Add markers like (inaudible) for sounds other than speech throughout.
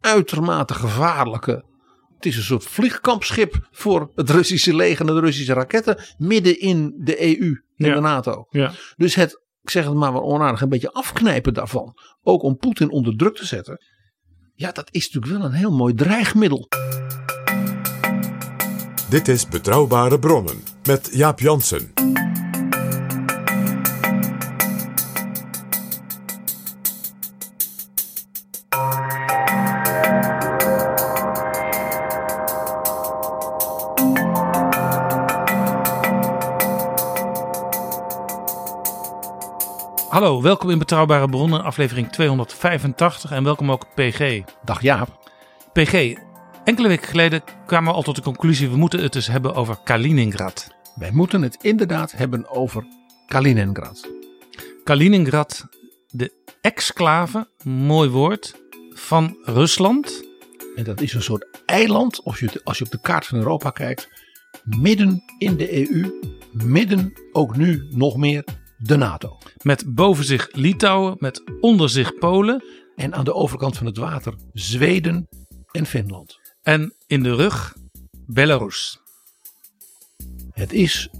uitermate gevaarlijke. Het is een soort vliegkampschip voor het Russische leger en de Russische raketten. Midden in de EU en Ja. de NATO. Ja. Dus het, ik zeg het maar wel onaardig, een beetje afknijpen daarvan. Ook om Poetin onder druk te zetten. Ja, dat is natuurlijk wel een heel mooi dreigmiddel. Dit is Betrouwbare Bronnen met Jaap Jansen. Hallo, welkom in Betrouwbare Bronnen, aflevering 285 en welkom ook PG. Dag Jaap. PG, enkele weken geleden kwamen we al tot de conclusie, we moeten het dus hebben over Kaliningrad. Wij moeten het inderdaad hebben over Kaliningrad. Kaliningrad, de exclave, mooi woord, van Rusland. En dat is een soort eiland, als je, als je op de kaart van Europa kijkt, midden in de EU, midden ook nu nog meer de NATO. Met boven zich Litouwen, met onder zich Polen En aan de overkant van het water Zweden en Finland. en in de rug Belarus. Het is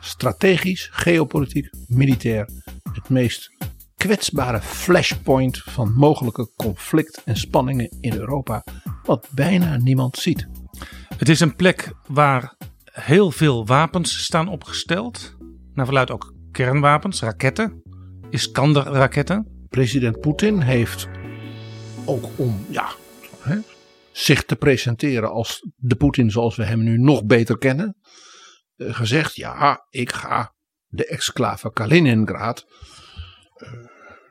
strategisch, geopolitiek, militair het meest kwetsbare flashpoint van mogelijke conflict en spanningen in Europa, wat bijna niemand ziet. Het is een plek waar heel veel wapens staan opgesteld. Naar verluidt ook kernwapens, raketten, Iskander-raketten. President Poetin heeft ook om ja, hè, zich te presenteren als de Poetin zoals we hem nu nog beter kennen, eh, gezegd: ja, ik ga de exclave Kaliningrad eh,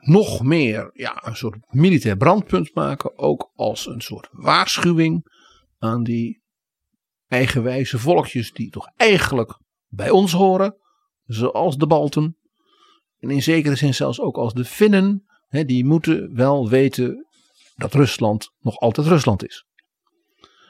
nog meer ja, een soort militair brandpunt maken, ook als een soort waarschuwing aan die eigenwijze volkjes die toch eigenlijk bij ons horen, zoals de Balten. En in zekere zin zelfs ook als de Finnen, hè, die moeten wel weten dat Rusland nog altijd Rusland is.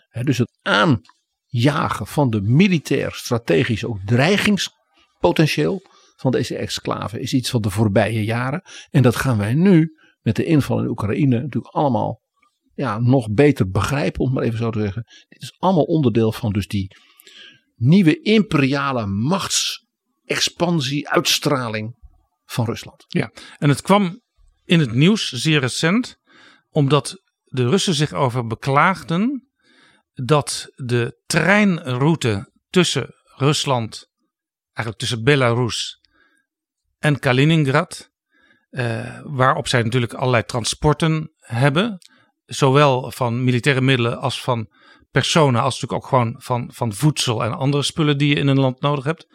Hè, dus het aanjagen van de militair, strategisch ook dreigingspotentieel van deze exclave is iets van de voorbije jaren. En dat gaan wij nu met de inval in Oekraïne natuurlijk allemaal ja, nog beter begrijpen, om maar even zo te zeggen. Dit is allemaal onderdeel van dus die nieuwe imperiale machtsexpansie, uitstraling van Rusland. Ja, en het kwam in het nieuws zeer recent, omdat de Russen zich over beklaagden dat de treinroute tussen Rusland, eigenlijk tussen Belarus en Kaliningrad, eh, waarop zij natuurlijk allerlei transporten hebben, zowel van militaire middelen als van personen, als natuurlijk ook gewoon van, van voedsel en andere spullen die je in een land nodig hebt,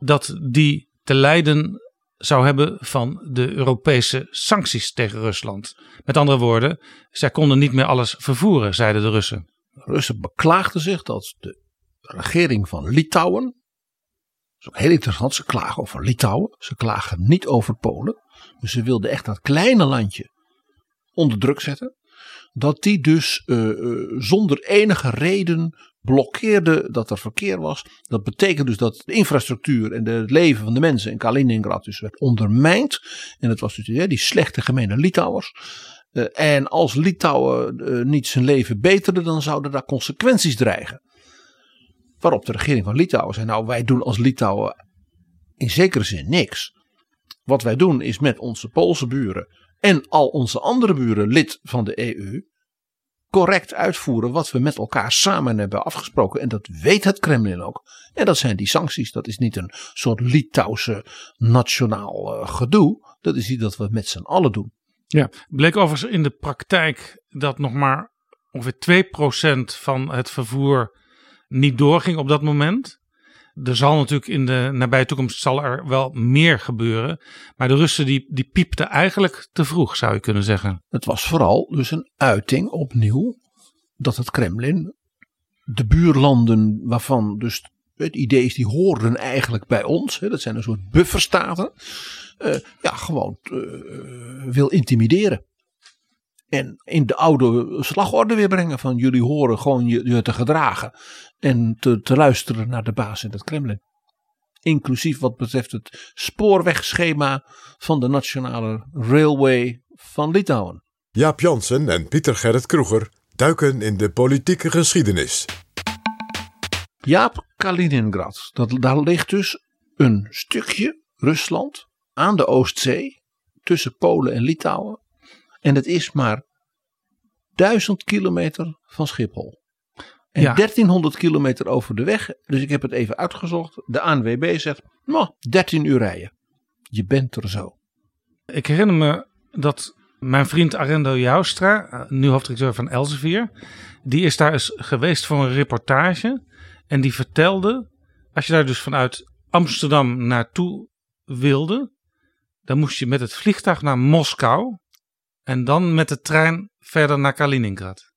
dat die te lijden zou hebben van de Europese sancties tegen Rusland. Met andere woorden, zij konden niet meer alles vervoeren, zeiden de Russen. De Russen beklaagden zich dat de regering van Litouwen, dat is ook heel interessant, ze klagen over Litouwen, ze klagen niet over Polen. Dus ze wilden echt dat kleine landje onder druk zetten. Dat die dus eh, eh, zonder enige reden blokkeerde dat er verkeer was. Dat betekent dus dat de infrastructuur en het leven van de mensen in Kaliningrad dus werd ondermijnd. En dat was dus ja, die slechte gemene Litouwers. Eh, en als Litouwen eh, niet zijn leven beterde, dan zouden daar consequenties dreigen. Waarop de regering van Litouwen zei: Nou, wij doen als Litouwen in zekere zin niks. Wat wij doen is met onze Poolse buren en al onze andere buren lid van de EU. Correct uitvoeren wat we met elkaar samen hebben afgesproken. En dat weet het Kremlin ook. En dat zijn die sancties. Dat is niet een soort Litouwse nationaal uh, gedoe. Dat is iets dat we met z'n allen doen. Ja, bleek overigens in de praktijk dat nog maar ongeveer 2% van het vervoer niet doorging op dat moment. Er zal natuurlijk in de nabije toekomst zal er wel meer gebeuren. Maar de Russen die, die piepten eigenlijk te vroeg, zou je kunnen zeggen. Het was vooral dus een uiting opnieuw dat het Kremlin de buurlanden waarvan dus het idee is die horen eigenlijk bij ons. Hè, dat zijn een soort bufferstaten. Uh, ja, gewoon uh, wil intimideren. En in de oude slagorde weer brengen van jullie horen gewoon je, je te gedragen. En te, te luisteren naar de baas in het Kremlin. Inclusief wat betreft het spoorwegschema van de Nationale Railway van Litouwen. Jaap Jansen en Pieter Gerrit Kroeger duiken in de politieke geschiedenis. Jaap, Kaliningrad. Dat, daar ligt dus een stukje Rusland aan de Oostzee tussen Polen en Litouwen. En het is maar duizend kilometer van Schiphol. En 1300 kilometer over de weg. Dus ik heb het even uitgezocht. De ANWB zegt, nou, 13 uur rijden. Je bent er zo. Ik herinner me dat mijn vriend Arendo Joustra, eh, nu hoofddirecteur van Elsevier, die is daar eens geweest voor een reportage. En die vertelde, als je daar dus vanuit Amsterdam naartoe wilde, dan moest je met het vliegtuig naar Moskou en dan met de trein verder naar Kaliningrad.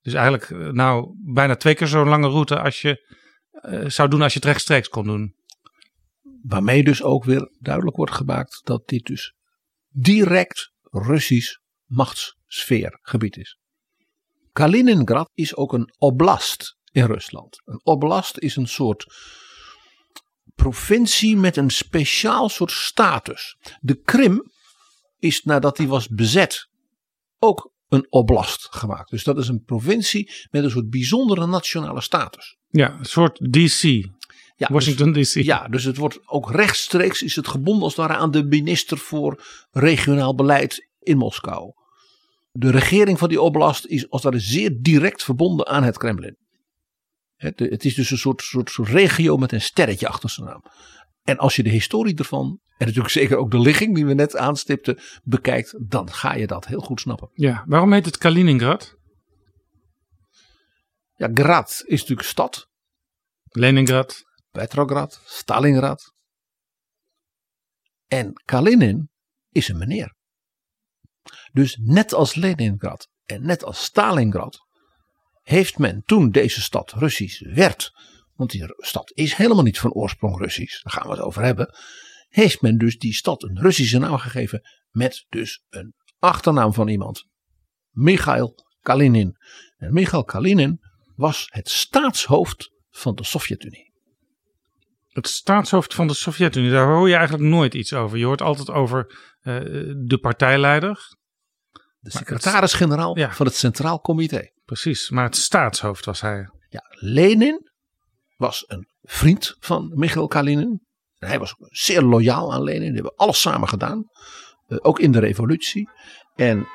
Dus eigenlijk eh, nou bijna twee keer zo'n lange route als je uh, zou doen als je het rechtstreeks kon doen. Waarmee dus ook weer duidelijk wordt gemaakt dat dit dus direct Russisch machtssfeergebied is. Kaliningrad is ook een oblast in Rusland. Een oblast is een soort provincie met een speciaal soort status. De Krim is nadat die was bezet ook een oblast gemaakt. Dus dat is een provincie met een soort bijzondere nationale status. Ja, een soort DC. Ja, Washington dus, DC. Ja, dus het wordt ook rechtstreeks is het gebonden als het ware aan de minister voor regionaal beleid in Moskou. De regering van die oblast is als het ware zeer direct verbonden aan het Kremlin. Het, het is dus een soort, soort, soort regio met een sterretje achter zijn naam. En als je de historie ervan, en natuurlijk zeker ook de ligging die we net aanstipten, bekijkt, dan ga je dat heel goed snappen. Ja, waarom heet het Kaliningrad? Ja, Grad is natuurlijk stad. Leningrad. Petrograd, Stalingrad. En Kalinin is een meneer. Dus net als Leningrad en net als Stalingrad heeft men toen deze stad Russisch werd want die stad is helemaal niet van oorsprong Russisch, daar gaan we het over hebben, heeft men dus die stad een Russische naam gegeven met dus een achternaam van iemand. Michail Kalinin. En Michail Kalinin was het staatshoofd van de Sovjet-Unie. Het staatshoofd van de Sovjet-Unie, daar hoor je eigenlijk nooit iets over. Je hoort altijd over uh, de partijleider. De secretaris-generaal van het Centraal Comité. Precies, maar het staatshoofd was hij. Ja, Lenin was een vriend van Michail Kalinin. Hij was zeer loyaal aan Lenin. Die hebben alles samen gedaan. Uh, ook in de revolutie. En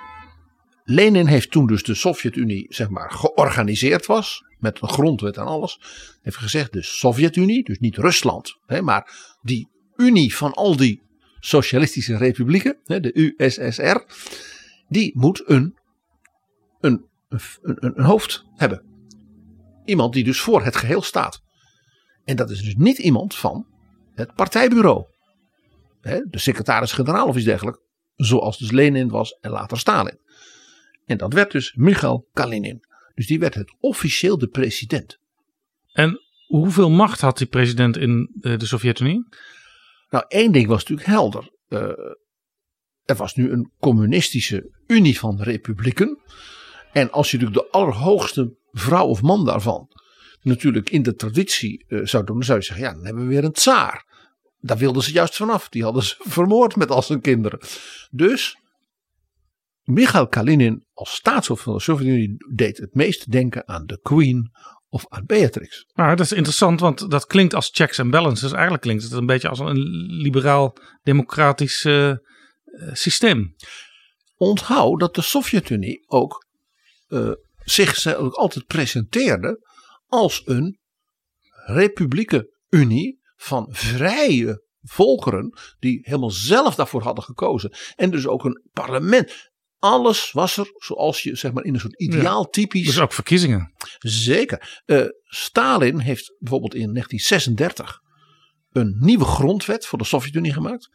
Lenin heeft toen dus de Sovjet-Unie zeg maar georganiseerd was. Met een grondwet en alles. Heeft gezegd de Sovjet-Unie, dus niet Rusland. Hè, maar die unie van al die socialistische republieken. Hè, de USSR. Die moet een, een, een, een hoofd hebben. Iemand die dus voor het geheel staat. En dat is dus niet iemand van het partijbureau. de secretaris-generaal of iets dergelijks. Zoals dus Lenin was en later Stalin. En dat werd dus Michail Kalinin. Dus die werd het officieel de president. En hoeveel macht had die president in eh, de Sovjet-Unie? Nou, één ding was natuurlijk helder. Uh, er was nu een communistische unie van republieken. En als je natuurlijk de allerhoogste vrouw of man daarvan natuurlijk in de traditie uh, zou doen, dan zou je zeggen, ja, dan hebben we weer een tsaar. Daar wilden ze juist vanaf. Die hadden ze (laughs) vermoord met al zijn kinderen. Dus Michail Kalinin als staatshoofd van de Sovjet-Unie deed het meest denken aan de Queen of aan Beatrix. Maar dat is interessant, want dat klinkt als checks en balances. Eigenlijk klinkt het een beetje als een liberaal-democratisch uh, systeem. Onthoud dat de Sovjet-Unie ook uh, zich altijd presenteerde als een republieke unie van vrije volkeren die helemaal zelf daarvoor hadden gekozen. En dus ook een parlement. Alles was er zoals je zeg maar in een soort ideaal typisch. Dus ook verkiezingen. Zeker. Uh, Stalin heeft bijvoorbeeld in 1936 een nieuwe grondwet voor de Sovjet-Unie gemaakt.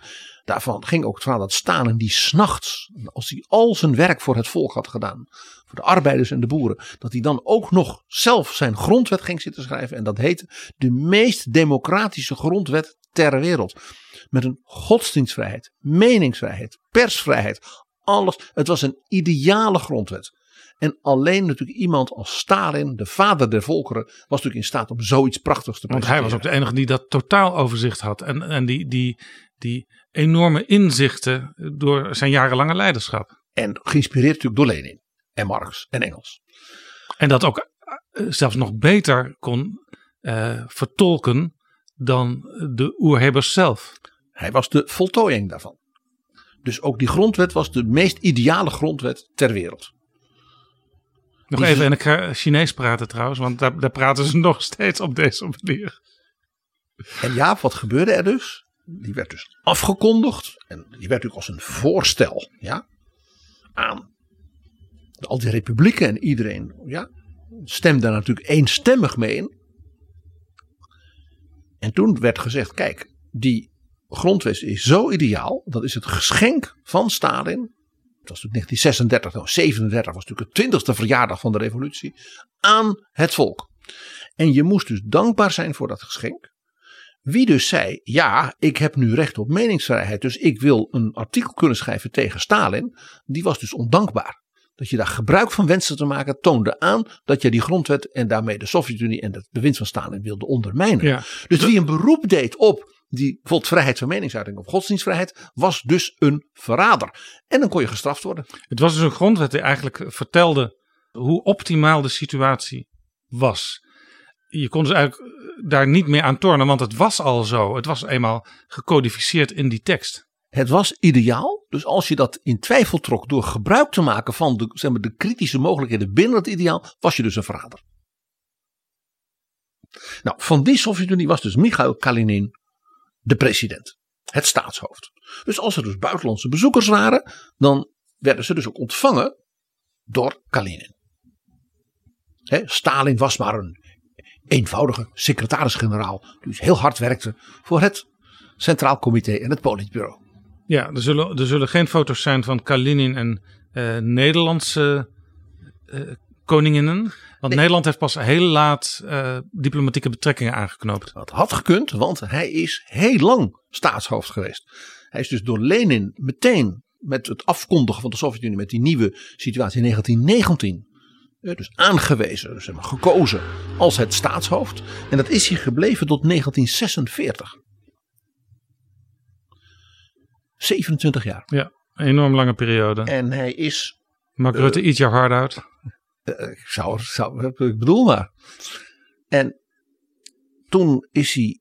Daarvan ging ook het verhaal dat Stalin die s'nachts, als hij al zijn werk voor het volk had gedaan, voor de arbeiders en de boeren, dat hij dan ook nog zelf zijn grondwet ging zitten schrijven. En dat heette de meest democratische grondwet ter wereld. Met een godsdienstvrijheid, meningsvrijheid, persvrijheid, alles. Het was een ideale grondwet. En alleen natuurlijk iemand als Stalin, de vader der volkeren, was natuurlijk in staat om zoiets prachtigs te Want hij was ook de enige die dat totaal overzicht had. En, en die, die, die enorme inzichten door zijn jarenlange leiderschap. En geïnspireerd natuurlijk door Lenin en Marx en Engels. En dat ook eh, zelfs nog beter kon uh, vertolken dan de oerhebbers zelf. Hij was de voltooiing daarvan. Dus ook die grondwet was de meest ideale grondwet ter wereld. Nog even, en ik ga Chinees praten trouwens, want daar, daar praten ze (laughs) nog steeds op deze manier. En ja, wat gebeurde er dus? Die werd dus afgekondigd. En die werd natuurlijk als een voorstel ja, aan al die republieken en iedereen. Ja, stemde daar natuurlijk eenstemmig mee in. En toen werd gezegd: kijk, die grondwet is zo ideaal. Dat is het geschenk van Stalin was natuurlijk 1936, nou 37 was natuurlijk de twintigste verjaardag van de revolutie, aan het volk. En je moest dus dankbaar zijn voor dat geschenk. Wie dus zei, ja, ik heb nu recht op meningsvrijheid, dus ik wil een artikel kunnen schrijven tegen Stalin, die was dus ondankbaar. Dat je daar gebruik van wenste te maken, toonde aan dat je die grondwet en daarmee de Sovjet-Unie en het bewind van Stalin wilde ondermijnen. Ja. Dus wie een beroep deed op die bijvoorbeeld vrijheid van meningsuiting of godsdienstvrijheid, was dus een verrader. En dan kon je gestraft worden. Het was dus een grondwet die eigenlijk vertelde hoe optimaal de situatie was. Je kon dus eigenlijk daar niet meer aan tornen, want het was al zo. Het was eenmaal gecodificeerd in die tekst. Het was ideaal. Dus als je dat in twijfel trok door gebruik te maken van de, zeg maar, de kritische mogelijkheden binnen het ideaal, was je dus een verrader. Nou, van die Sovjet-Unie was dus Michail Kalinin de president, het staatshoofd. Dus als er dus buitenlandse bezoekers waren, dan werden ze dus ook ontvangen door Kalinin. Stalin was maar een eenvoudige secretaris-generaal, die dus heel hard werkte voor het Centraal Comité en het Politbureau. Ja, er zullen, er zullen geen foto's zijn van Kalinin en uh, Nederlandse uh, koninginnen. Want Nederland heeft pas heel laat uh, diplomatieke betrekkingen aangeknoopt. Dat had gekund, want hij is heel lang staatshoofd geweest. Hij is dus door Lenin meteen met het afkondigen van de Sovjet-Unie met die nieuwe situatie in 1919 dus aangewezen, dus gekozen als het staatshoofd. En dat is hij gebleven tot 1946. 27 jaar. Ja, een enorm lange periode. En hij is. Mark uh, Rutte, your heart out. Uh, ik, zou, bedoel maar. En toen is hij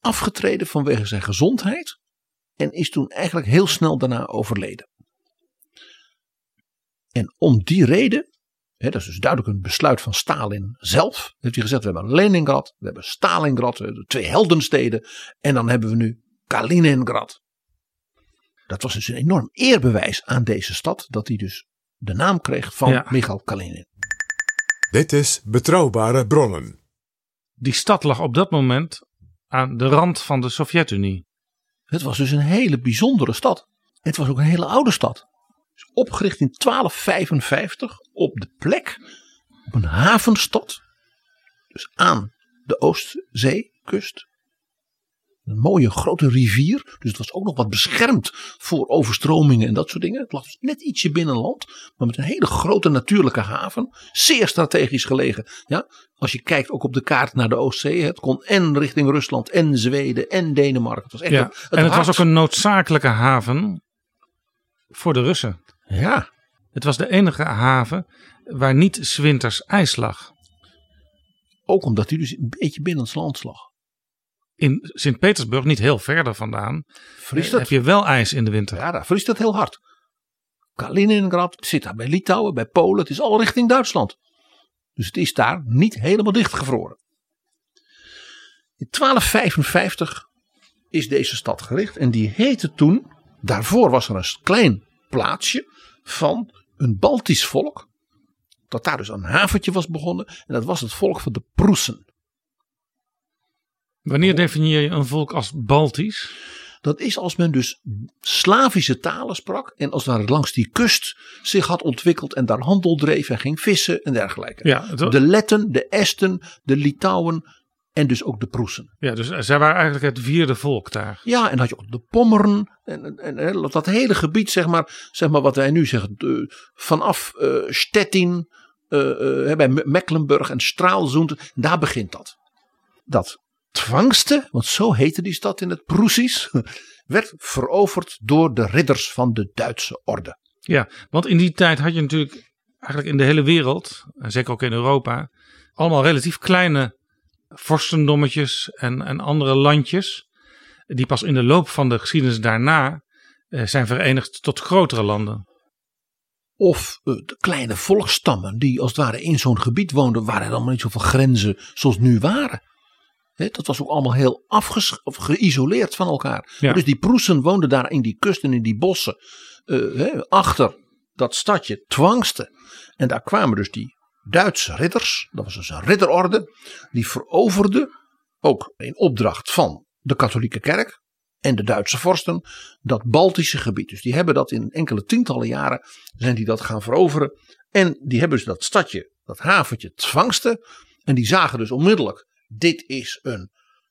afgetreden vanwege zijn gezondheid. En is toen eigenlijk heel snel daarna overleden. En om die reden, dat is dus duidelijk een besluit van Stalin zelf, heeft hij gezegd: we hebben Leningrad, we hebben Stalingrad, we twee heldensteden. En dan hebben we nu Kaliningrad. Dat was dus een enorm eerbewijs aan deze stad, dat hij dus de naam kreeg van ja. Michail Kalinin. Dit is Betrouwbare Bronnen. Die stad lag op dat moment aan de rand van de Sovjet-Unie. Het was dus een hele bijzondere stad. Het was ook een hele oude stad. Opgericht in 1255 op de plek, op een havenstad. Dus aan de Oostzeekust. Een mooie grote rivier. Dus het was ook nog wat beschermd voor overstromingen en dat soort dingen. Het lag dus net ietsje binnenland. Maar met een hele grote natuurlijke haven. Zeer strategisch gelegen. Ja, als je kijkt ook op de kaart naar de Oostzee. Het kon en richting Rusland en Zweden en Denemarken. Het was echt ja, en het was ook een noodzakelijke haven voor de Russen. Ja. Het was de enige haven waar niet zwinters ijs lag. Ook omdat hij dus een beetje binnen het land lag in Sint-Petersburg, niet heel verder vandaan, vriest het? heb je wel ijs in de winter. Ja, daar vriest het heel hard. Kaliningrad zit daar bij Litouwen, bij Polen. Het is al richting Duitsland. Dus het is daar niet helemaal dichtgevroren. In 1255 is deze stad gericht en die heette toen, daarvoor was er een klein plaatsje van een Baltisch volk. Dat daar dus een haventje was begonnen en dat was het volk van de Proesen. Wanneer definieer je een volk als Baltisch? Dat is als men dus Slavische talen sprak en als daar langs die kust zich had ontwikkeld en daar handel dreef en ging vissen en dergelijke. Ja, De Letten, de Esten, de Litouwen en dus ook de Proesen. ja, dus zij waren eigenlijk het vierde volk daar. Ja, en had je ook de Pommeren en, en, en dat hele gebied, zeg maar, zeg maar wat wij nu zeggen, vanaf eh Stettin, eh, eh, bij Me- Mecklenburg en Straalzoend, daar begint dat. Dat Twangste, want zo heette die stad in het Proesisch, (laughs) werd veroverd door de ridders van de Duitse orde. Ja, want in die tijd had je natuurlijk eigenlijk in de hele wereld, en zeker ook in Europa, allemaal relatief kleine vorstendommetjes en, en andere landjes. Die pas in de loop van de geschiedenis daarna eh, zijn verenigd tot grotere landen. Of eh, de kleine volksstammen die als het ware in zo'n gebied woonden, waar er allemaal niet zoveel grenzen zoals nu waren. Dat was ook allemaal heel afges of geïsoleerd van elkaar. Ja. Dus die Proesen woonden daar in die kusten, in die bossen, eh, achter dat stadje Twangste. En daar kwamen dus die Duitse ridders, dat was dus een ridderorde, die veroverden, ook in opdracht van de katholieke kerk en de Duitse vorsten, dat Baltische gebied. Dus die hebben dat in enkele tientallen jaren, zijn die dat gaan veroveren. En die hebben dus dat stadje, dat haventje Twangste. En die zagen dus onmiddellijk, dit is een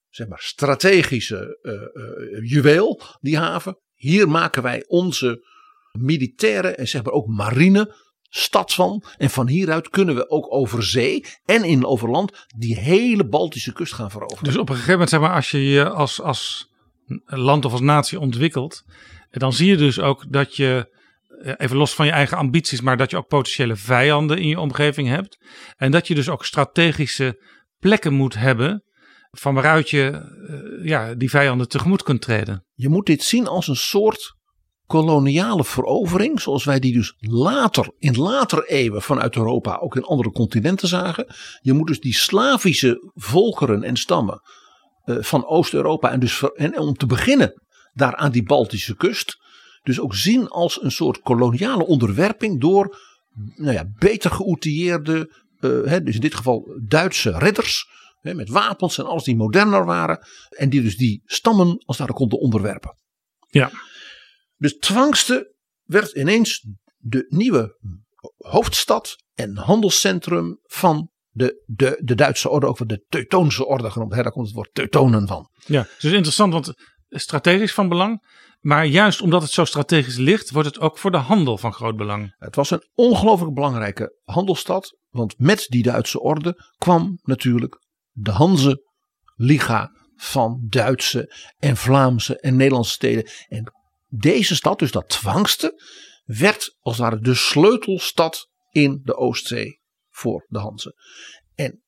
zeg maar, strategische eh, eh, juweel, die haven. Hier maken wij onze militaire en zeg maar ook marine stad van. En van hieruit kunnen we ook over zee en in overland die hele Baltische kust gaan veroveren. Dus op een gegeven moment, zeg maar, als je je als, als land of als natie ontwikkelt, dan zie je dus ook dat je, eh, even los van je eigen ambities, maar dat je ook potentiële vijanden in je omgeving hebt. En dat je dus ook strategische plekken moet hebben van waaruit je eh, ja, die vijanden tegemoet kunt treden. Je moet dit zien als een soort koloniale verovering, zoals wij die dus later, in later eeuwen vanuit Europa ook in andere continenten zagen. Je moet dus die Slavische volkeren en stammen eh, van Oost-Europa en dus en om te beginnen daar aan die Baltische kust, dus ook zien als een soort koloniale onderwerping door nou ja, beter geoutilleerde, hè, dus in dit geval Duitse ridders, hè, met wapens en alles die moderner waren, en die dus die stammen als ware konden onderwerpen. Ja. Dus Twangste werd ineens de nieuwe hoofdstad en handelscentrum van de, de, de Duitse orde, ook wel de Teutoonse orde genoemd. Hè, daar komt het woord Teutonen van. Ja, dus interessant, want strategisch van belang. Maar juist omdat het zo strategisch ligt, wordt het ook voor de handel van groot belang. Het was een ongelooflijk belangrijke handelsstad, want met die Duitse orde kwam natuurlijk de Hanse Liga van Duitse en Vlaamse en Nederlandse steden. En deze stad, dus dat Twangste, werd als het ware de sleutelstad in de Oostzee voor de Hanse. En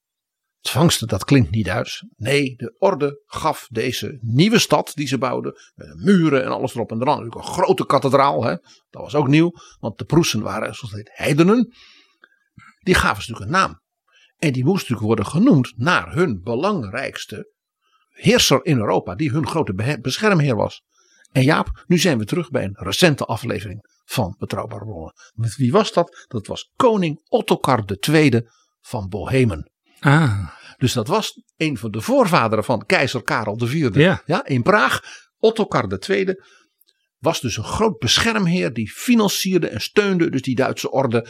Twangste, dat klinkt niet Duits. Nee, de orde gaf deze nieuwe stad die ze bouwden, met muren en alles erop en eraan. Natuurlijk een grote kathedraal, hè? dat was ook nieuw, want de Proesen waren, zoals het heidenen. Die gaven ze natuurlijk een naam. En die moest natuurlijk worden genoemd naar hun belangrijkste heerser in Europa, die hun grote beschermheer was. En Jaap, nu zijn we terug bij een recente aflevering van Betrouwbare Bronnen. Met wie was dat? Dat was koning Ottokar II van Bohemen. Ah, Dus dat was een van de voorvaderen van keizer Karel IV. Ja. in Praag. Ottokar II was dus een groot beschermheer die financierde en steunde dus die Duitse orde.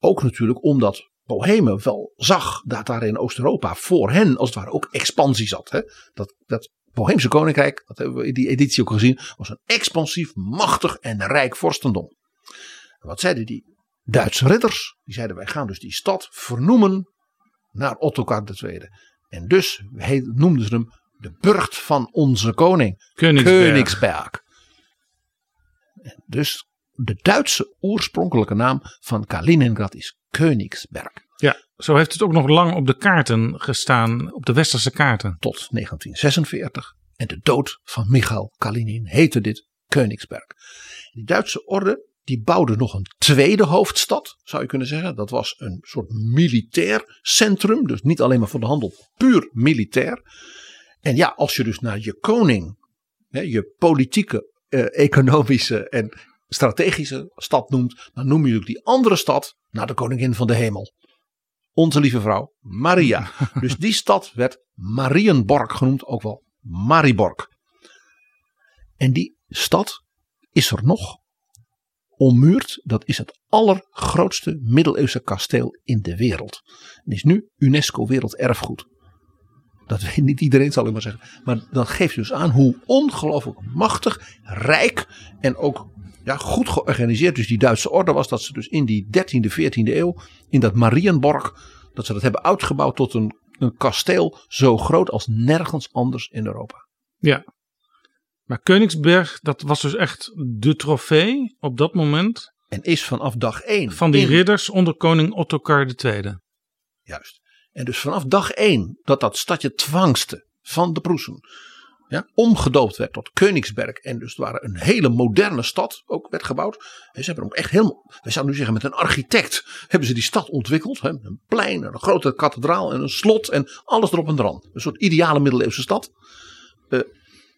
Ook natuurlijk omdat Bohemen wel zag dat daar in Oost-Europa voor hen als het ware ook expansie zat. Hè? Dat, dat Boheemse koninkrijk, dat hebben we in die editie ook gezien, was een expansief, machtig en rijk vorstendom. En wat zeiden die Duitse ridders? Die zeiden wij gaan dus die stad vernoemen naar Ottokar II. En dus noemden ze hem de burcht van onze koning. Königsberg. Königsberg. En dus de Duitse oorspronkelijke naam van Kaliningrad is Königsberg. Ja, zo heeft het ook nog lang op de kaarten gestaan, op de westerse kaarten. Tot 1946. En de dood van Michael Kalinin heette dit Königsberg. Die Duitse orde die bouwde nog een tweede hoofdstad, zou je kunnen zeggen. Dat was een soort militair centrum. Dus niet alleen maar voor de handel, puur militair. En ja, als je dus naar je koning, hè, je politieke, eh, economische en strategische stad noemt, dan noem je ook die andere stad naar de koningin van de hemel. Onze lieve vrouw Maria. (laughs) dus die stad werd Marienborg genoemd, ook wel Mariborg. En die stad is er nog. Ommuurd, dat is het allergrootste middeleeuwse kasteel in de wereld. En is nu UNESCO Werelderfgoed. Dat weet niet iedereen, zal ik maar zeggen. Maar dat geeft dus aan hoe ongelooflijk machtig, rijk en ook ja, goed georganiseerd. Dus die Duitse orde was dat ze dus in die 13e, 14e eeuw, in dat Marienborg, dat ze dat hebben uitgebouwd tot een, een kasteel zo groot als nergens anders in Europa. Ja. Maar Koningsberg, dat was dus echt de trofee op dat moment. En is vanaf dag 1. Van die ridders onder koning Ottokar II. Juist. En dus vanaf dag 1 dat dat stadje Twangste van de Proesen ja, omgedoopt werd tot Koningsberg. En dus waren een hele moderne stad ook werd gebouwd. En ze hebben ook echt helemaal, wij zouden nu zeggen met een architect, hebben ze die stad ontwikkeld. Hè, een plein, een grote kathedraal en een slot en alles erop en eraan. Een soort ideale middeleeuwse stad. Uh,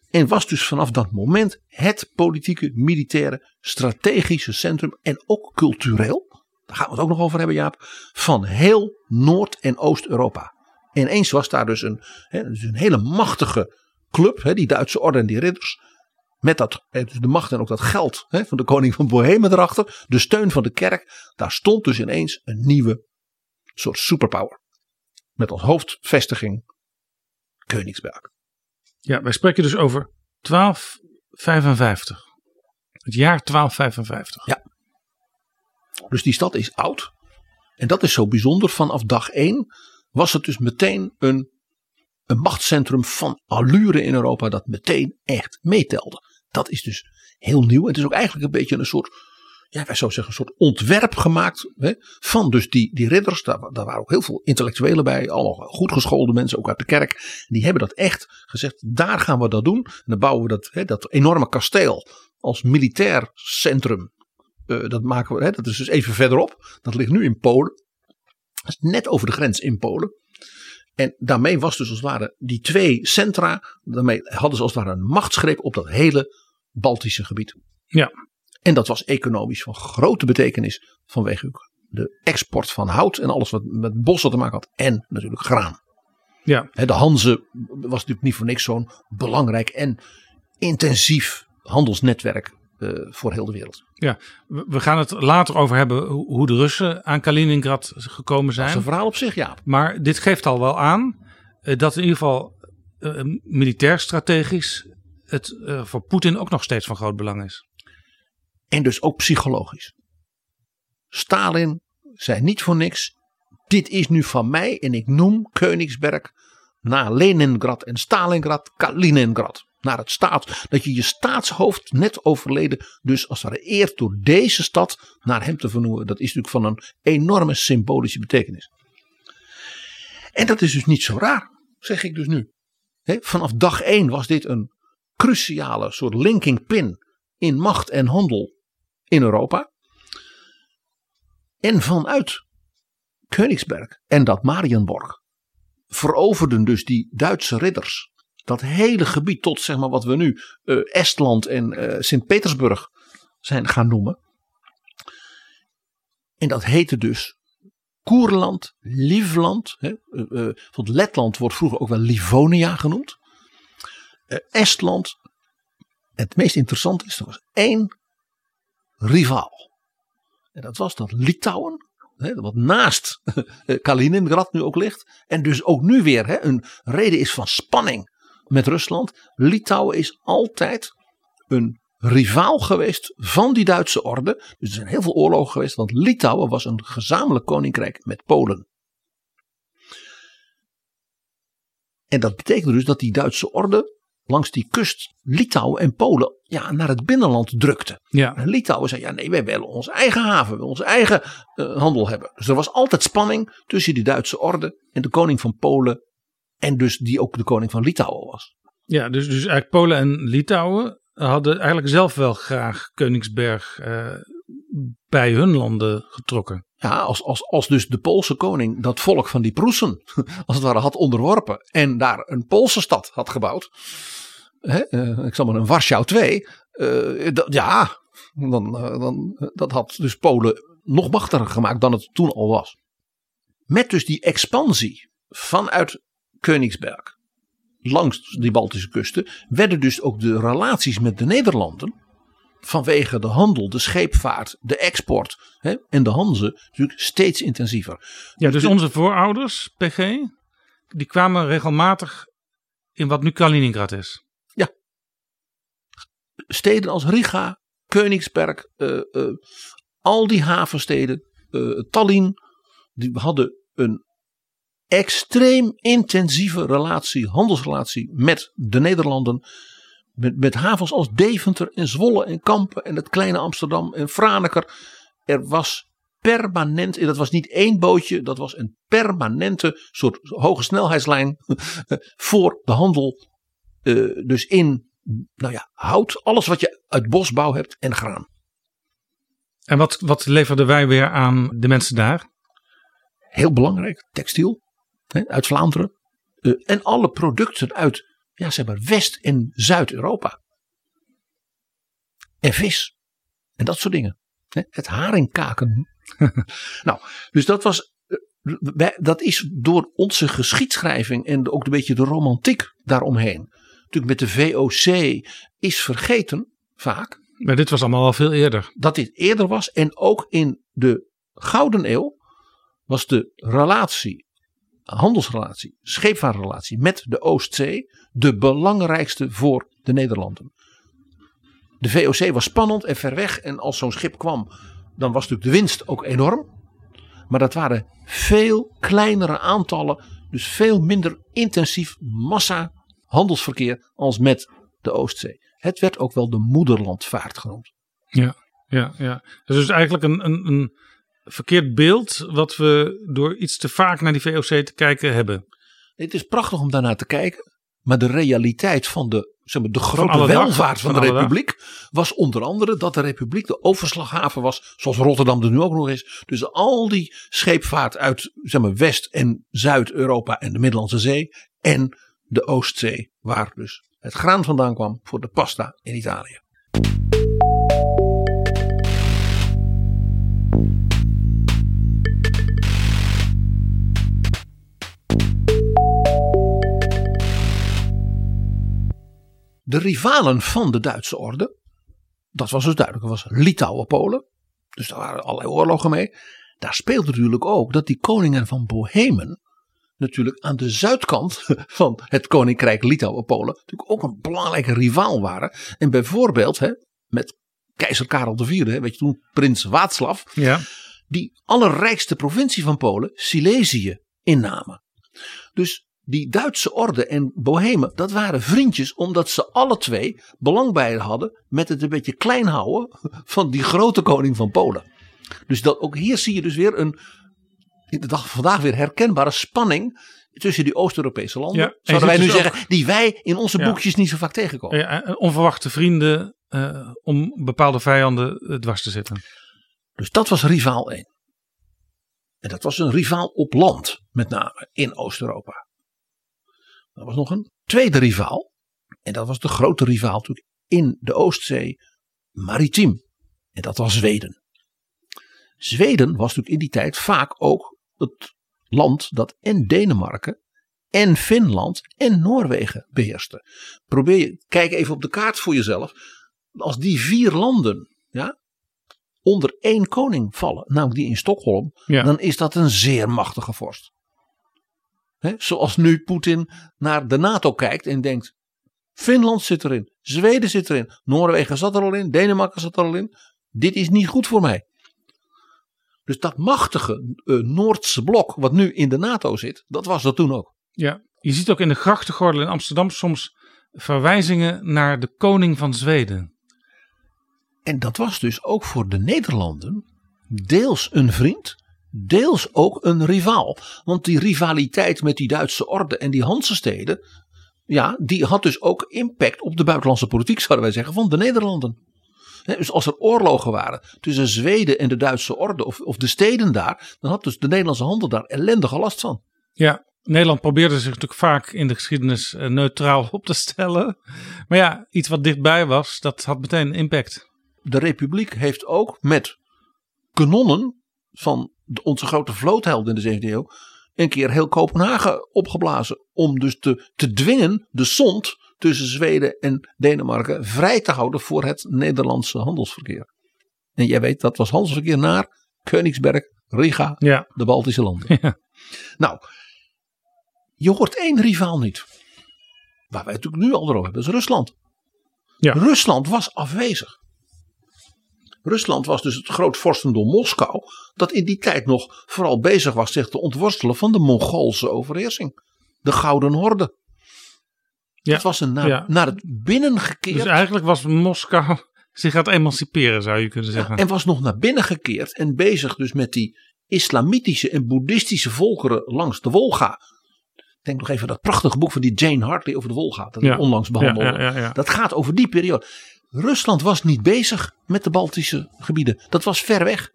en was dus vanaf dat moment het politieke, militaire, strategische centrum en ook cultureel. Daar gaan we het ook nog over hebben, Jaap. Van heel Noord- en Oost-Europa. Ineens was daar dus een, dus een hele machtige club, die Duitse orde en die ridders. Met dat, dus de macht en ook dat geld van de koning van Bohemen erachter. De steun van de kerk. Daar stond dus ineens een nieuwe soort superpower. Met als hoofdvestiging Koningsberg. Ja, wij spreken dus over 1255. Het jaar 1255. Ja. Dus die stad is oud. En dat is zo bijzonder. Vanaf dag 1 was het dus meteen een, een machtscentrum van allure in Europa. Dat meteen echt meetelde. Dat is dus heel nieuw. Het is ook eigenlijk een beetje een soort ja, wij zouden zeggen, een soort ontwerp gemaakt hè, van dus die, die ridders. Daar, waren ook heel veel intellectuelen bij, allemaal goed geschoolde mensen, ook uit de kerk. Die hebben dat echt gezegd, daar gaan we dat doen. En dan bouwen we dat, hè, dat enorme kasteel als militair centrum. Uh, dat maken we, hè, dat is dus even verderop. Dat ligt nu in Polen. Dat is net over de grens in Polen. En daarmee was dus als het ware die twee centra, daarmee hadden ze als het ware een machtsgreep op dat hele Baltische gebied. Ja, en dat was economisch van grote betekenis vanwege de export van hout en alles wat met bossen te maken had. En natuurlijk graan. Ja. De Hanze was natuurlijk niet voor niks zo'n belangrijk en intensief handelsnetwerk voor heel de wereld. Ja, we gaan het later over hebben hoe de Russen aan Kaliningrad gekomen zijn. Dat is een verhaal op zich, ja. Maar dit geeft al wel aan uh, dat in ieder geval uh, militair strategisch het voor Poetin ook nog steeds van groot belang is. En dus ook psychologisch. Stalin zei niet voor niks: dit is nu van mij en ik noem Königsberg na Leningrad en Stalingrad Kaliningrad. Naar het staat, dat je je staatshoofd net overleden, dus als het door deze stad naar hem te vernoemen. Dat is natuurlijk van een enorme symbolische betekenis. En dat is dus niet zo raar, zeg ik dus nu. vanaf dag 1 was dit een cruciale soort linking pin in macht en handel in Europa. En vanuit Königsberg en dat Marienborg veroverden dus die Duitse ridders dat hele gebied tot zeg maar wat we nu uh, Estland en uh, Sint-Petersburg zijn gaan noemen. En dat heette dus Koerland, Livland. Hè, uh, Letland wordt vroeger ook wel Livonia genoemd. Estland. Het meest interessante is, er was één rivaal. En dat was dat Litouwen, wat naast (laughs) Kaliningrad nu ook ligt. En dus ook nu weer een reden is van spanning met Rusland. Litouwen is altijd een rivaal geweest van die Duitse orde. Dus er zijn heel veel oorlogen geweest, want Litouwen was een gezamenlijk koninkrijk met Polen. En dat betekende dus dat die Duitse orde langs die kust Litouwen en Polen ja, naar het binnenland drukte. Ja. En Litouwen zei, ja nee, wij willen onze eigen haven, we willen onze eigen uh, handel hebben. Dus er was altijd spanning tussen die Duitse orde en de koning van Polen. En dus die ook de koning van Litouwen was. Ja, dus, dus eigenlijk Polen en Litouwen hadden eigenlijk zelf wel graag Koningsberg uh, bij hun landen getrokken. Ja, als, als, als dus de Poolse koning dat volk van die Proesen (laughs) als het ware had onderworpen en daar een Poolse stad had gebouwd. Hè, eh, ik zal maar een Warschau 2. eh, ja, dan, eh, dan, dat had dus Polen nog machtiger gemaakt dan het toen al was. Met dus die expansie vanuit Königsberg langs die Baltische kusten werden dus ook de relaties met de Nederlanden vanwege de handel, de scheepvaart, de export hè, en de Hanze natuurlijk steeds intensiever. Ja, dus de- onze voorouders, PG, die kwamen regelmatig in wat nu Kaliningrad is. Steden als Riga, Königsberg, eh, eh, al die havensteden, eh, Tallinn, die hadden een extreem intensieve relatie, handelsrelatie met de Nederlanden. Met, met havens als Deventer en Zwolle en Kampen en het kleine Amsterdam en Franeker. Er was permanent, en dat was niet één bootje, dat was een permanente soort hoge snelheidslijn (laughs) voor de handel. eh, dus in, nou ja, hout, alles wat je uit bosbouw hebt en graan. En wat, wat leverden wij weer aan de mensen daar? Heel belangrijk, textiel hè, uit Vlaanderen. Eh, en alle producten uit ja, zeg maar West- en Zuid-Europa. En vis. En dat soort dingen. Hè, Het haringkaken. (laughs) nou, dus dat was. eh, wij- Dat is door onze geschiedschrijving en ook een beetje de romantiek daaromheen. Natuurlijk met de VOC is vergeten vaak Maar dit was allemaal al veel eerder. dat dit eerder was. En ook in de Gouden Eeuw was de relatie, handelsrelatie, scheepvaartrelatie met de Oostzee de belangrijkste voor de Nederlanden. De VOC was spannend en ver weg. En als zo'n schip kwam, dan was natuurlijk de winst ook enorm. Maar dat waren veel kleinere aantallen. Dus veel minder intensief massa handelsverkeer als met de Oostzee. Het werd ook wel de moederlandvaart genoemd. Ja, ja, ja. Dus eigenlijk een, een, een verkeerd beeld wat we door iets te vaak naar die VOC te kijken hebben. Het is prachtig om daarnaar te kijken. Maar de realiteit van de, zeg maar, de grote welvaart van, van de. Republiek was onder andere dat de Republiek de overslaghaven was, zoals Rotterdam er nu ook nog is. Dus al die scheepvaart uit zeg maar, West- en Zuid-Europa en de Middellandse Zee en de Oostzee, waar dus het graan vandaan kwam voor de pasta in Italië. De rivalen van de Duitse orde, dat was dus duidelijk, dat was Litouwen-Polen. Dus daar waren allerlei oorlogen mee. Daar speelde natuurlijk ook dat die koningen van Bohemen natuurlijk aan de zuidkant (laughs) van het koninkrijk Litouwen-Polen natuurlijk ook een belangrijke rivaal waren. En bijvoorbeeld hè, met keizer Karel IV, hè, weet je toen, prins Václav, Ja. die allerrijkste provincie van Polen, Silesië, innamen. Dus die Duitse orde en Bohemen, dat waren vriendjes omdat ze alle twee belang bij hadden met het een beetje klein houden van die grote koning van Polen. Dus dat, ook hier zie je dus weer een, in de dag van vandaag weer herkenbare spanning tussen die Oost-Europese landen. Ja, zouden wij nu dus zeggen, die wij in onze Ja. boekjes niet zo vaak tegenkomen. Ja, en onverwachte vrienden eh, om bepaalde vijanden eh, dwars te zitten. Dus dat was rivaal 1. En dat was een rivaal op land, met name in Oost-Europa. Er was nog een tweede rivaal. En dat was de grote rivaal natuurlijk in de Oostzee, maritiem. En dat was Zweden. Zweden was natuurlijk in die tijd vaak ook het land dat en Denemarken en Finland en Noorwegen beheerste. Probeer je, kijk even op de kaart voor jezelf. Als die vier landen ja, onder één koning vallen, namelijk die in Stockholm, Ja. dan is dat een zeer machtige vorst. Zoals nu Poetin naar de NATO kijkt en denkt: Finland zit erin, Zweden zit erin, Noorwegen zat er al in, Denemarken zat er al in. Dit is niet goed voor mij. Dus dat machtige eh, Noordse blok, wat nu in de NATO zit, dat was dat toen ook. Ja. Je ziet ook in de grachtengordel in Amsterdam soms verwijzingen naar de koning van Zweden. En dat was dus ook voor de Nederlanden deels een vriend, deels ook een rivaal. Want die rivaliteit met die Duitse orde en die Hansesteden, ja, die had dus ook impact op de buitenlandse politiek, zouden wij zeggen, van de Nederlanden. Dus als er oorlogen waren tussen Zweden en de Duitse orde of, of de steden daar, dan had dus de Nederlandse handel daar ellendige last van. Ja, Nederland probeerde zich natuurlijk vaak in de geschiedenis eh, neutraal (laughs) op te stellen. Maar ja, iets wat dichtbij was, dat had meteen impact. De Republiek heeft ook met kanonnen van onze grote vloothelden in de 17e eeuw een keer heel Kopenhagen opgeblazen. Om dus te, te dwingen de zond tussen Zweden en Denemarken vrij te houden voor het Nederlandse handelsverkeer. En jij weet, dat was handelsverkeer naar Königsberg, Riga, Ja, de Baltische landen. (laughs) Ja. Nou, je hoort één rivaal niet. Waar wij het natuurlijk nu al over hebben, is Rusland. Ja. Rusland was afwezig. Rusland was dus het grootvorstendom Moskou, dat in die tijd nog vooral bezig was zich te ontworstelen van de Mongoolse overheersing. De Gouden Horde. Ja. Dat was een naar, Ja. naar het binnen gekeerd. dus eigenlijk was Moskou (laughs) zich aan het emanciperen, zou je kunnen zeggen. En was nog naar binnen gekeerd en bezig dus met die islamitische en boeddhistische volkeren langs de Wolga. Denk nog even aan dat prachtige boek van die Jane Hartley over de Wolga. Dat Ja. ik onlangs behandelde. ja. Dat gaat over die periode. Rusland was niet bezig met de Baltische gebieden. Dat was ver weg.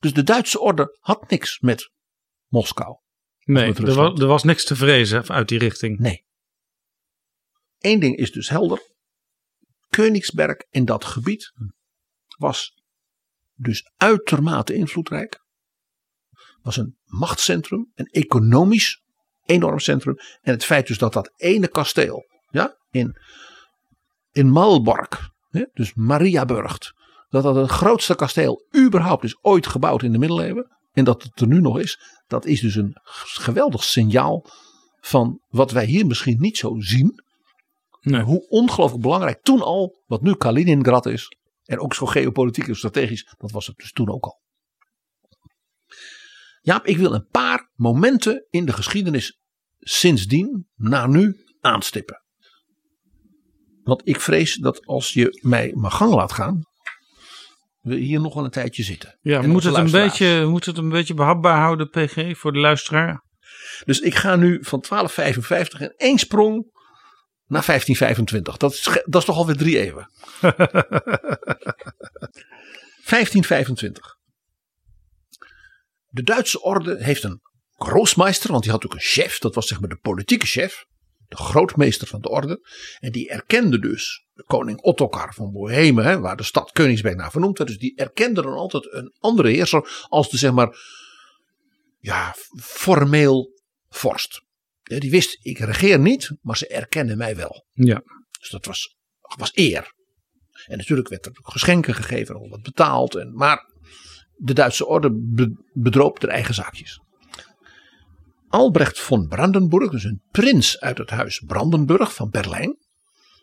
Dus de Duitse orde had niks met Moskou. nee, met er was, er was niks te vrezen uit die richting. Nee. Eén ding is dus helder. Königsberg in dat gebied was dus uitermate invloedrijk. Was een machtscentrum, een economisch enorm centrum. En het feit dus dat dat ene kasteel ja, in, in Malbork, hè, dus Mariaburgt, dat dat het grootste kasteel überhaupt is ooit gebouwd in de middeleeuwen. En dat het er nu nog is. Dat is dus een geweldig signaal van wat wij hier misschien niet zo zien. Nee. Hoe ongelooflijk belangrijk toen al, wat nu Kaliningrad is. En ook zo geopolitiek en strategisch, dat was het dus toen ook al. Ja, ik wil een paar momenten in de geschiedenis sindsdien, naar nu, aanstippen. Want ik vrees dat als je mij mijn gang laat gaan, we hier nog wel een tijdje zitten. Ja, we En moeten het, een beetje, we moeten het een beetje behapbaar houden, PG, voor de luisteraar. Dus ik ga nu van 1255 in één sprong naar 1525. Dat is, dat is toch alweer drie eeuwen. (laughs) 1525. De Duitse orde heeft een grootmeester, want die had ook een chef. Dat was zeg maar de politieke chef. De grootmeester van de orde. En die erkende dus de koning Ottokar van Bohemen, hè, waar de stad Koningsberg naar vernoemd werd. Dus die erkende dan altijd een andere heerser als de zeg maar ja, formeel vorst. Ja, Die wist, ik regeer niet, maar ze erkennen mij wel. Ja. Dus dat was, was eer. En natuurlijk werd er ook geschenken gegeven, al wat betaald. En, maar de Duitse orde be- bedroop haar eigen zaakjes. Albrecht von Brandenburg, dus een prins uit het huis Brandenburg van Berlijn,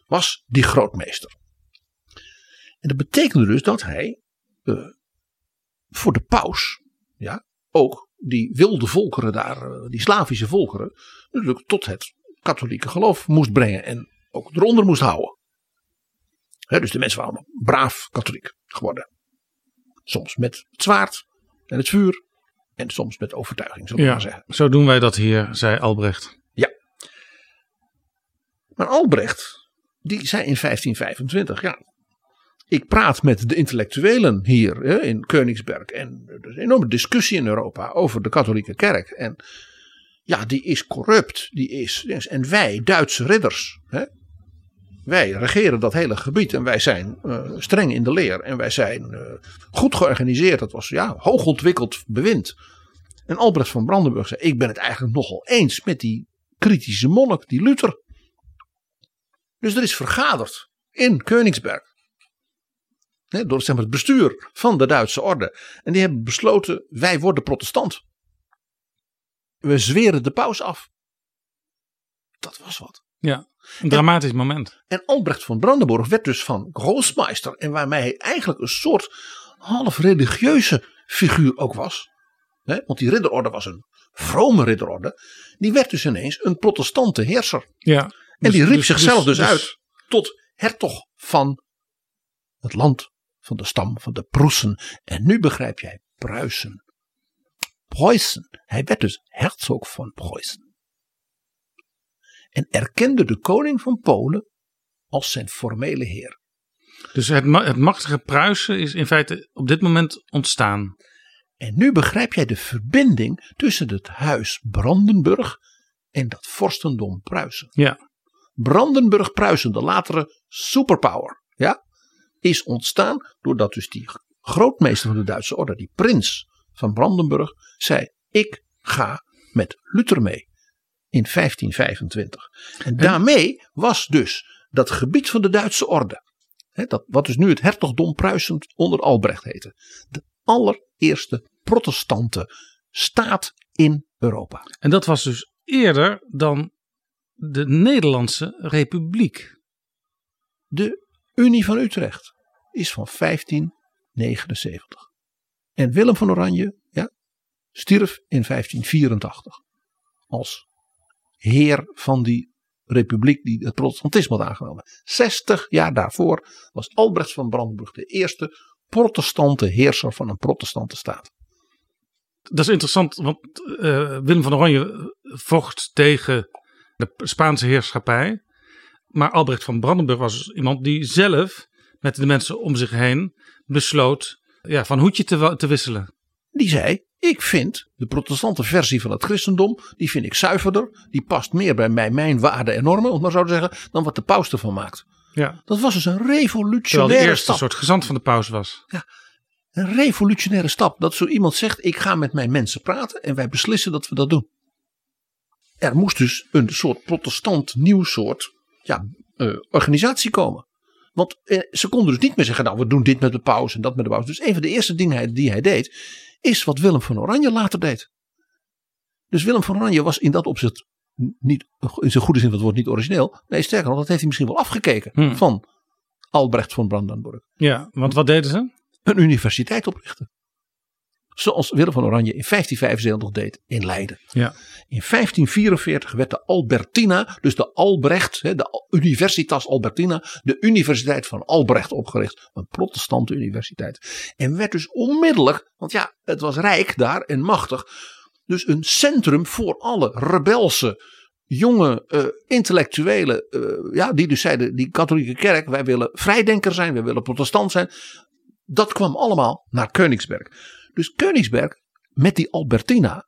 was die grootmeester. En dat betekende dus dat hij eh, voor de paus, ja, ook die wilde volkeren daar, eh, die Slavische volkeren, natuurlijk tot het katholieke geloof moest brengen en ook eronder moest houden. Dus de mensen waren braaf katholiek geworden. Soms met het zwaard en het vuur en soms met overtuiging, zullen we Ja, maar zeggen. zo doen wij dat hier, zei Albrecht. Maar Albrecht, die zei in 1525, ja, ik praat met de intellectuelen hier hè, in Königsberg. En er is een enorme discussie in Europa over de katholieke kerk. En ja, die is corrupt. Die is, en wij, Duitse ridders, hè, wij regeren dat hele gebied. En wij zijn eh, streng in de leer. En wij zijn eh, goed georganiseerd. Dat was ja, hoogontwikkeld bewind. En Albrecht van Brandenburg zei, ik ben het eigenlijk nogal eens met die kritische monnik, die Luther. Dus er is vergaderd in Königsberg. Hè, door zeg maar, het bestuur van de Duitse orde. En die hebben besloten: wij worden protestant. We zweren de paus af. Dat was wat. Ja, een dramatisch moment. En Albrecht van Brandenburg werd dus van grootmeister. En waarmee hij eigenlijk een soort half religieuze figuur ook was. Hè, want die ridderorde was een vrome ridderorde. Die werd dus ineens een protestante heerser. Ja. En Dus- die riep dus- zichzelf dus, dus- uit tot hertog van het land van de stam van de Prussen. En nu begrijp jij Pruisen. Preußen. Hij werd dus hertog van Preußen. En erkende de koning van Polen als zijn formele heer. Dus het, ma- het machtige Pruisen is in feite op dit moment ontstaan. En nu begrijp jij de verbinding tussen het huis Brandenburg en dat vorstendom Pruisen. Ja. Brandenburg-Pruisen, de latere superpower, ja, is ontstaan doordat dus die grootmeester van de Duitse orde, die prins van Brandenburg, zei: Ik ga met Luther mee in 1525. En daarmee was dus dat gebied van de Duitse orde, hè, dat, wat dus nu het hertogdom Pruisen onder Albrecht heette, de allereerste protestante staat in Europa. En dat was dus eerder dan de Nederlandse Republiek. De Unie van Utrecht is van 1579. En Willem van Oranje ja, stierf in 1584 als heer van die republiek die het protestantisme had aangenomen. 60 jaar daarvoor was Albrecht van Brandenburg de eerste protestante heerser van een protestante staat. Dat is interessant, want eh, Willem van Oranje vocht tegen de Spaanse heerschappij. Maar Albrecht van Brandenburg was dus iemand die zelf met de mensen om zich heen besloot ja, van hoedje te, te wisselen. Die zei: Ik vind de protestante versie van het christendom, die vind ik zuiverder. Die past meer bij mij, mijn waarden en normen, om het maar zo te zeggen, dan wat de paus ervan maakt. Ja. Dat was dus een Terwijl de revolutionaire eerste stap. soort gezant van de paus was. Een revolutionaire stap. Dat zo iemand zegt: Ik ga met mijn mensen praten en wij beslissen dat we dat doen. Er moest dus een soort protestant nieuw soort ja, eh, organisatie komen. Want eh, ze konden dus niet meer zeggen: Nou, we doen dit met de paus en dat met de paus. Dus een van de eerste dingen die hij deed, is wat Willem van Oranje later deed. Dus Willem van Oranje was in dat opzicht niet, in zijn goede zin van het woord, niet origineel. Nee, sterker nog, dat heeft hij misschien wel afgekeken Hmm. van Albrecht van Brandenburg Ja, want wat deden ze? een universiteit oprichten. Zoals Willem van Oranje in 1575 deed in Leiden. Ja. In 1544 werd de Albertina, dus de Albrecht, de Universitas Albertina, de Universiteit van Albrecht opgericht. Een protestante universiteit. En werd dus onmiddellijk, want ja, het was rijk daar en machtig. Dus een centrum voor alle rebelse, jonge eh, intellectuelen. eh, ja, die dus zeiden, die katholieke kerk, wij willen vrijdenker zijn, wij willen protestant zijn. Dat kwam allemaal naar Koningsberg. Dus Koningsberg met die Albertina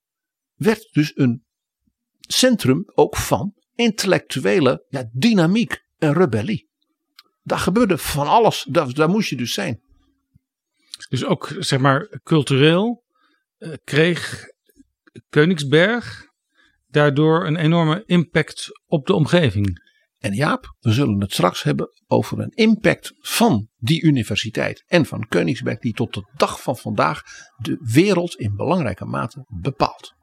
werd dus een centrum ook van intellectuele ja, dynamiek en rebellie. Daar gebeurde van alles. Daar, daar moest je dus zijn. Dus ook zeg maar cultureel eh, kreeg Koningsberg daardoor een enorme impact op de omgeving. En Jaap, we zullen het straks hebben over een impact van die universiteit en van Koningsberg die tot de dag van vandaag de wereld in belangrijke mate bepaalt.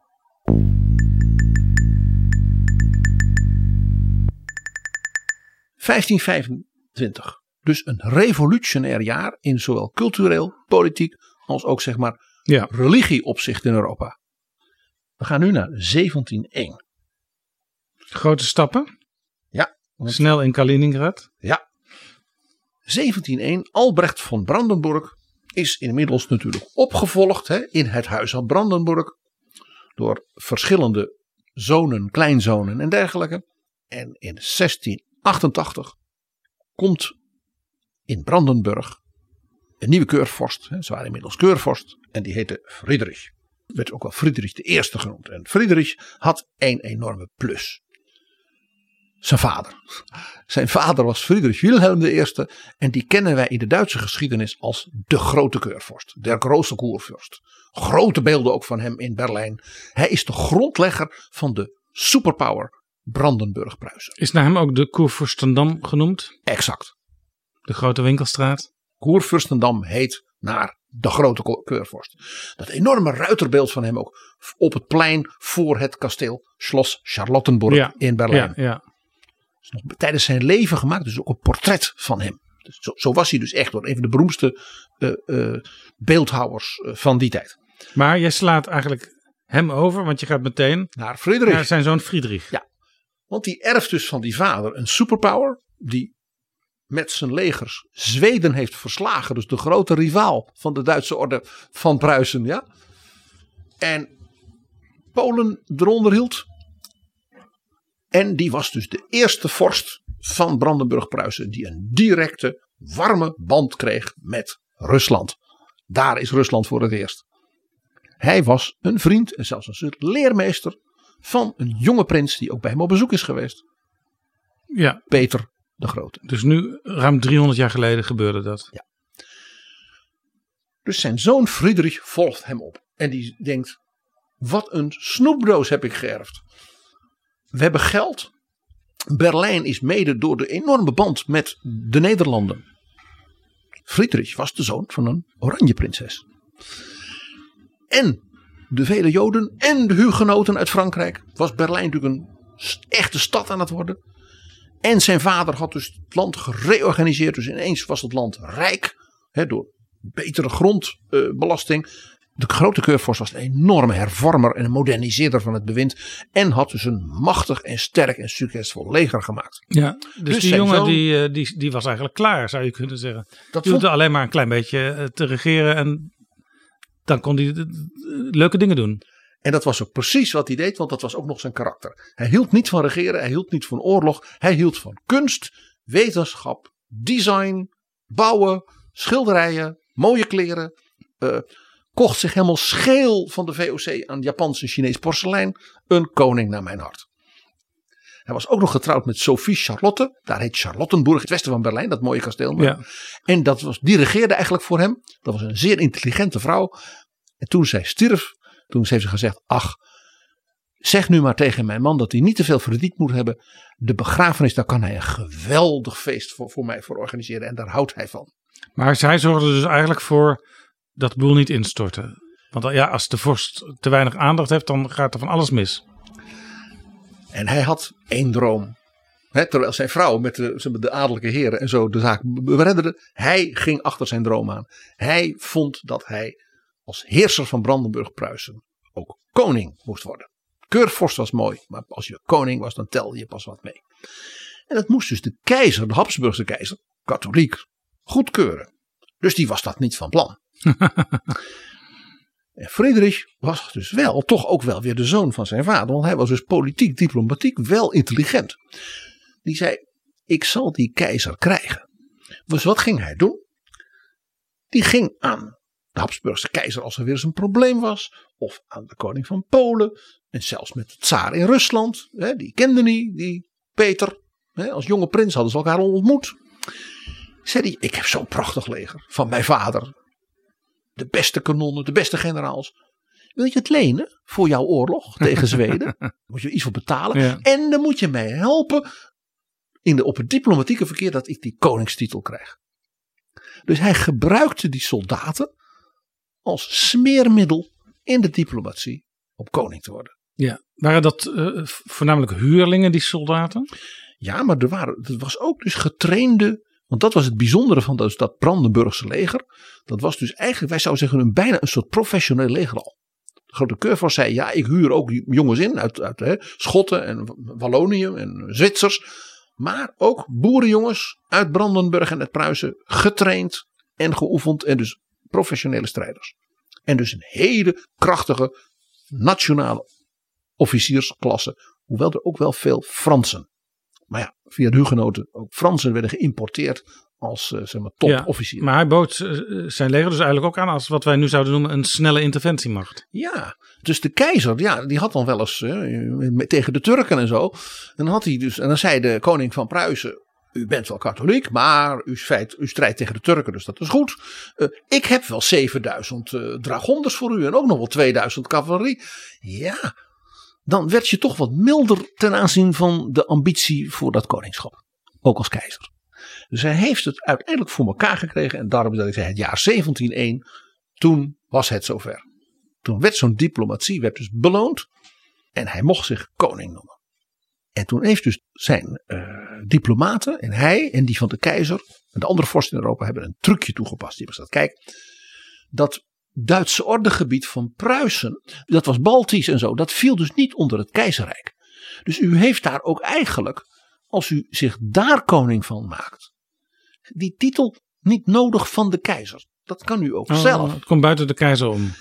...1525. Dus een revolutionair jaar in zowel cultureel, politiek als ook zeg maar Ja. religieopzicht in Europa. We gaan nu naar 1701. Grote stappen. Want- Snel in Kaliningrad. Ja. 1701, Albrecht van Brandenburg is inmiddels natuurlijk opgevolgd hè, in het huis van Brandenburg door verschillende zonen, kleinzonen en dergelijke. En in 1688 komt in Brandenburg een nieuwe keurvorst. Hè, ze waren inmiddels keurvorst en die heette Friedrich. Werd ook wel Friedrich de Eerste genoemd. En Friedrich had één enorme plus. Zijn vader. Zijn vader was Friedrich Wilhelm I en die kennen wij in de Duitse geschiedenis als de grote keurvorst. Der grote koervorst. Grote beelden ook van hem in Berlijn. Hij is de grondlegger van de superpower Brandenburg-Pruisen. Is naar hem ook de Koervorstendam genoemd. Exact. De grote winkelstraat. Koervorstendam heet naar de grote keurvorst. Dat enorme ruiterbeeld van hem ook op het plein voor het kasteel Schloss Charlottenburg Ja, in Berlijn. Ja, ja. Is nog tijdens zijn leven gemaakt. Dus ook een portret van hem. Dus zo, zo was hij dus echt door een van de beroemdste eh, beeldhouwers eh, van die tijd. Maar jij slaat eigenlijk hem over, want je gaat meteen Naar Friedrich. naar zijn zoon Friedrich. Ja. Want die erft dus van die vader een superpower. Die met zijn legers Zweden heeft verslagen. Dus de grote rivaal van de Duitse orde van Pruisen. Ja? En Polen eronder hield. En die was dus de eerste vorst van Brandenburg-Pruisen. Die een directe warme band kreeg met Rusland. Daar is Rusland voor het eerst. Hij was een vriend en zelfs een soort leermeester van een jonge prins die ook bij hem op bezoek is geweest. Ja, Peter de Grote. dus nu ruim 300 jaar geleden gebeurde dat. Dus zijn zoon Friedrich volgt hem op. En die denkt, wat een snoepdoos heb ik geërfd. We hebben geld. Berlijn is mede door de enorme band met de Nederlanden. Friedrich was de zoon van een oranje prinses. En de vele Joden en de hugenoten uit Frankrijk. Was Berlijn natuurlijk een echte stad aan het worden. En zijn vader had dus het land gereorganiseerd. Dus ineens was het land rijk. Door betere grondbelasting. De grote keurvorst was een enorme hervormer en een moderniseerder van het bewind. En had dus een machtig en sterk en succesvol leger gemaakt. Ja, dus, Dus die jongen zoon- die, eh, die, die was eigenlijk klaar, zou je kunnen zeggen. Dat Die vond, hoefde alleen maar een klein beetje eh, te regeren en dan kon hij eh, leuke dingen doen. en dat was ook precies wat hij deed, want dat was ook nog zijn karakter. Hij hield niet van regeren, hij hield niet van oorlog. Hij hield van kunst, wetenschap, design, bouwen, schilderijen, mooie kleren. Kocht zich helemaal scheel van de VOC aan Japans en Chinees porselein. Een koning naar mijn hart. Hij was ook nog getrouwd met Sophie Charlotte. Daar heet Charlottenburg, het westen van Berlijn, dat mooie kasteel. Ja. En dat was, die regeerde eigenlijk voor hem. Dat was een zeer intelligente vrouw. En toen zij stierf, toen heeft ze gezegd: Ach, zeg nu maar tegen mijn man dat hij niet te veel verdiend moet hebben. De begrafenis, daar kan hij een geweldig feest voor, voor mij voor organiseren. En daar houdt hij van. Maar zij zorgde dus eigenlijk voor dat boel niet instortte. Want ja, als de vorst te weinig aandacht heeft, dan gaat er van alles mis. En hij had één droom. Terwijl zijn vrouw met de, de adellijke heren en zo de zaak beredderde. Hij ging achter zijn droom aan. Hij vond dat hij als heerser van Brandenburg-Pruisen ook koning moest worden. Keurvorst was mooi, maar als je koning was, dan telde je pas wat mee. En dat moest dus de keizer, de Habsburgse keizer, katholiek, goedkeuren. Dus die was dat niet van plan. (laughs) En Friedrich was dus wel, toch ook wel weer de zoon van zijn vader. Want hij was dus politiek, diplomatiek wel intelligent. Die zei, ik zal die keizer krijgen. Dus wat ging hij doen? Die ging aan de Habsburgse keizer als er weer eens een probleem was. Of aan de koning van Polen. En zelfs met de tsaar in Rusland. Hè, die kende niet, die Peter. Hè, als jonge prins hadden ze elkaar ontmoet. Zei hij, ik heb zo'n prachtig leger van mijn vader. De beste kanonnen, de beste generaals. Wil je het lenen voor jouw oorlog (laughs) tegen Zweden? Daar moet je iets voor betalen. Ja. En dan moet je mij helpen in de, op het diplomatieke verkeer dat ik die koningstitel krijg. Dus hij gebruikte die soldaten als smeermiddel in de diplomatie om koning te worden. Ja. Waren dat eh, voornamelijk huurlingen, die soldaten? Ja, maar er, waren, er was ook dus getrainde. Want dat was het bijzondere van dat, dat Brandenburgse leger. Dat was dus eigenlijk, wij zouden zeggen, een bijna een soort professioneel leger al. De grote Keurvorst zei, ja, ik huur ook jongens in uit, uit hè, Schotten en Wallonië en Zwitsers. Maar ook boerenjongens uit Brandenburg en uit Pruisen. Getraind en geoefend en dus professionele strijders. En dus een hele krachtige nationale officiersklasse. Hoewel er ook wel veel Fransen. Maar ja, via de hugenoten ook Fransen werden geïmporteerd als eh, zeg maar, topofficier. Maar hij bood eh, zijn leger dus eigenlijk ook aan als wat wij nu zouden noemen een snelle interventiemacht. Ja, dus de keizer, ja, die had dan wel eens eh, tegen de Turken en zo. En dan had hij dus, en dan zei de koning van Pruisen. U bent wel katholiek, maar u, feit, u strijdt tegen de Turken, dus dat is goed. Eh, ik heb wel 7000 eh dragonders voor u en ook nog wel 2000 cavalerie. Ja, dan werd je toch wat milder ten aanzien van de ambitie voor dat koningschap. Ook als keizer. Dus hij heeft het uiteindelijk voor elkaar gekregen. En daarom dat ik zei, het jaar 1701, toen was het zover. Toen werd zo'n diplomatie werd dus beloond. En hij mocht zich koning noemen. En toen heeft dus zijn eh, diplomaten en hij en die van de keizer en de andere vorsten in Europa hebben een trucje toegepast. Die hebben gezegd, kijk, dat Duitse ordegebied van Pruisen, dat was Baltisch en zo, dat viel dus niet onder het keizerrijk. Dus u heeft daar ook eigenlijk, als u zich daar koning van maakt, die titel niet nodig van de keizer. Dat kan u ook zelf. Oh, het komt buiten de keizer om.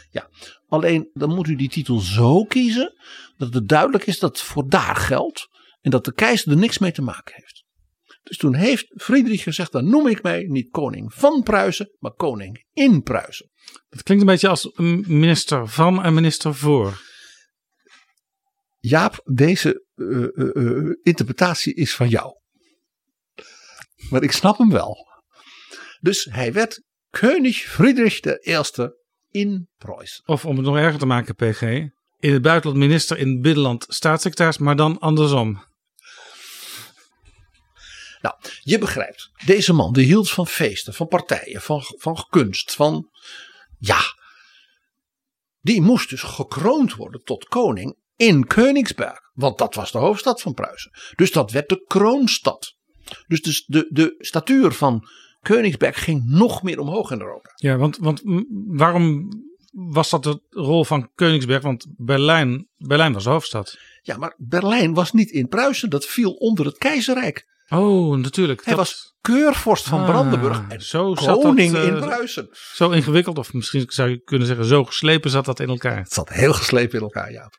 Alleen dan moet u die titel zo kiezen dat het duidelijk is dat het voor daar geldt en dat de keizer er niks mee te maken heeft. Dus toen heeft Friedrich gezegd, dan noem ik mij niet koning van Pruisen, maar koning in Pruisen. Het klinkt een beetje als een minister van en minister voor. Jaap, deze uh, uh, uh, interpretatie is van jou. Maar ik snap hem wel. Dus hij werd König Friedrich I in Preußen. Of om het nog erger te maken, PG. In het buitenland minister, in het binnenland staatssecretaris, maar dan andersom. Nou, je begrijpt, deze man die hield van feesten, van partijen, van, van kunst, van ja. Die moest dus gekroond worden tot koning in Königsberg. Want dat was de hoofdstad van Pruisen. Dus dat werd de kroonstad. Dus de, de, de statuur van Königsberg ging nog meer omhoog in Europa. Ja, want, want waarom was dat de rol van Königsberg? Want Berlijn, Berlijn was de hoofdstad. Ja, maar Berlijn was niet in Pruisen. Dat viel onder het keizerrijk. Oh, natuurlijk. Hij dat... was keurvorst van Ah, Brandenburg en zo zat koning dat, eh, in Pruisen. Zo ingewikkeld, of misschien zou je kunnen zeggen, zo geslepen zat dat in elkaar. Het zat heel geslepen in elkaar, ja.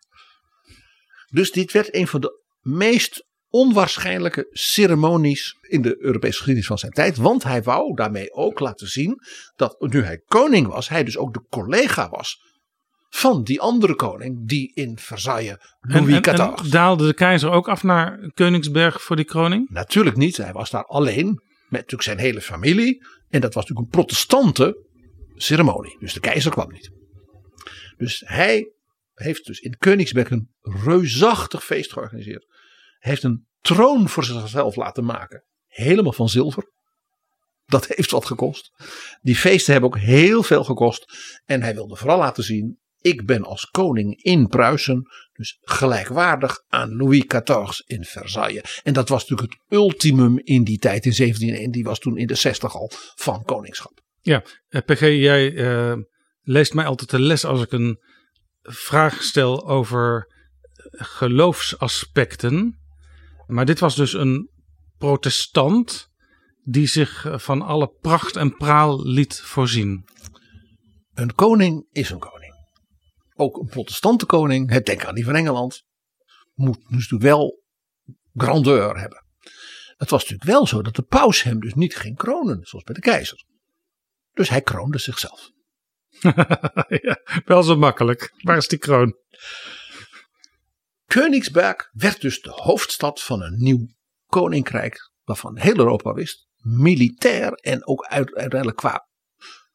Dus dit werd een van de meest onwaarschijnlijke ceremonies in de Europese geschiedenis van zijn tijd. Want hij wou daarmee ook laten zien dat nu hij koning was, hij dus ook de collega was van die andere koning die in Versailles Louis En, en, XIV. en daalde de keizer ook af naar Koningsberg voor die kroning? Natuurlijk niet, hij was daar alleen met natuurlijk zijn hele familie. En dat was natuurlijk een protestante ceremonie. Dus de keizer kwam niet. Dus hij heeft dus in Koningsberg een reusachtig feest georganiseerd. Hij heeft een troon voor zichzelf laten maken. Helemaal van zilver. Dat (laughs) heeft wat gekost. Die feesten hebben ook heel veel gekost. En hij wilde vooral laten zien. Ik ben als koning in Pruisen. Dus gelijkwaardig aan Louis XIV in Versailles. En dat was natuurlijk het ultimum in die tijd in 1701. Die was toen in de 60 al van koningschap. Ja, eh, PG, jij eh, leest mij altijd de les als ik een vraag stel over geloofsaspecten. Maar dit was dus een protestant die zich eh, van alle pracht en praal liet voorzien. Een koning is een koning. Ook een protestante koning, het denk aan die van Engeland, moet dus natuurlijk wel grandeur hebben. Het was natuurlijk wel zo dat de paus hem dus niet ging kronen, zoals bij de keizer. Dus hij kroonde zichzelf. (laughs) ja, wel zo makkelijk. Waar is die kroon? Königsberg werd dus de hoofdstad van een nieuw koninkrijk, waarvan heel Europa wist, militair en ook uiteindelijk qua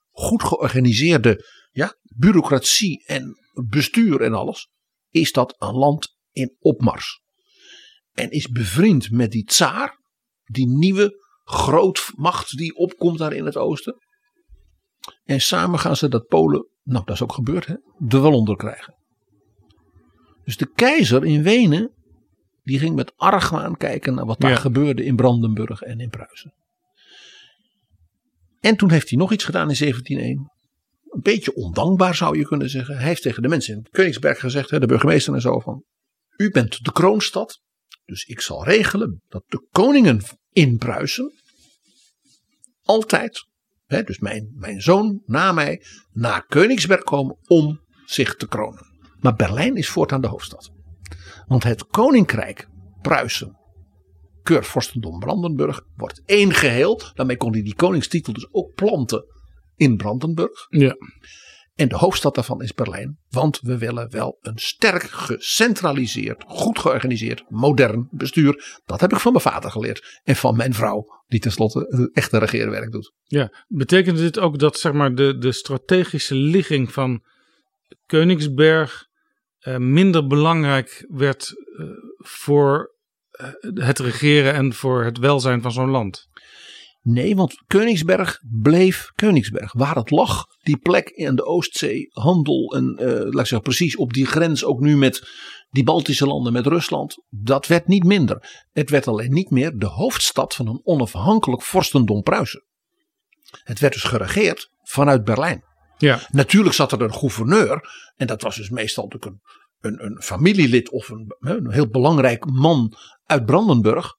goed georganiseerde ja, bureaucratie en bestuur en alles, is dat een land in opmars. En is bevriend met die tsaar, die nieuwe grootmacht die opkomt daar in het oosten. En samen gaan ze dat Polen, nou dat is ook gebeurd, hè, er wel onder krijgen. Dus de keizer in Wenen, die ging met argwaan kijken naar wat daar gebeurde in Brandenburg en in Pruisen. En toen heeft hij nog iets gedaan in 1701. Een beetje ondankbaar zou je kunnen zeggen. Hij heeft tegen de mensen in Koningsberg gezegd, de burgemeester en zo van. U bent de kroonstad, dus ik zal regelen dat de koningen in Pruisen altijd, hè, dus mijn, mijn zoon na mij, naar Koningsberg komen om zich te kronen. Maar Berlijn is voortaan de hoofdstad. Want het koninkrijk Pruisen, Keurvorstendom Brandenburg, wordt één geheel. Daarmee kon hij die koningstitel dus ook planten in Brandenburg. Ja. En de hoofdstad daarvan is Berlijn. Want we willen wel een sterk gecentraliseerd, goed georganiseerd, modern bestuur. Dat heb ik van mijn vader geleerd. En van mijn vrouw, die tenslotte het echte regeerwerk doet. Ja, betekent dit ook dat zeg maar, de, de strategische ligging van Koningsberg eh, minder belangrijk werd eh, voor eh, het regeren en voor het welzijn van zo'n land? Nee, want Koningsberg bleef Koningsberg. Waar het lag, die plek in de Oostzee, handel en eh, laat ik zeggen precies op die grens ook nu met die Baltische landen, met Rusland. Dat werd niet minder. Het werd alleen niet meer de hoofdstad van een onafhankelijk vorstendom Pruisen. Het werd dus geregeerd vanuit Berlijn. Ja, Natuurlijk zat er een gouverneur. En dat was dus meestal natuurlijk een, een, een familielid of een, een heel belangrijk man uit Brandenburg.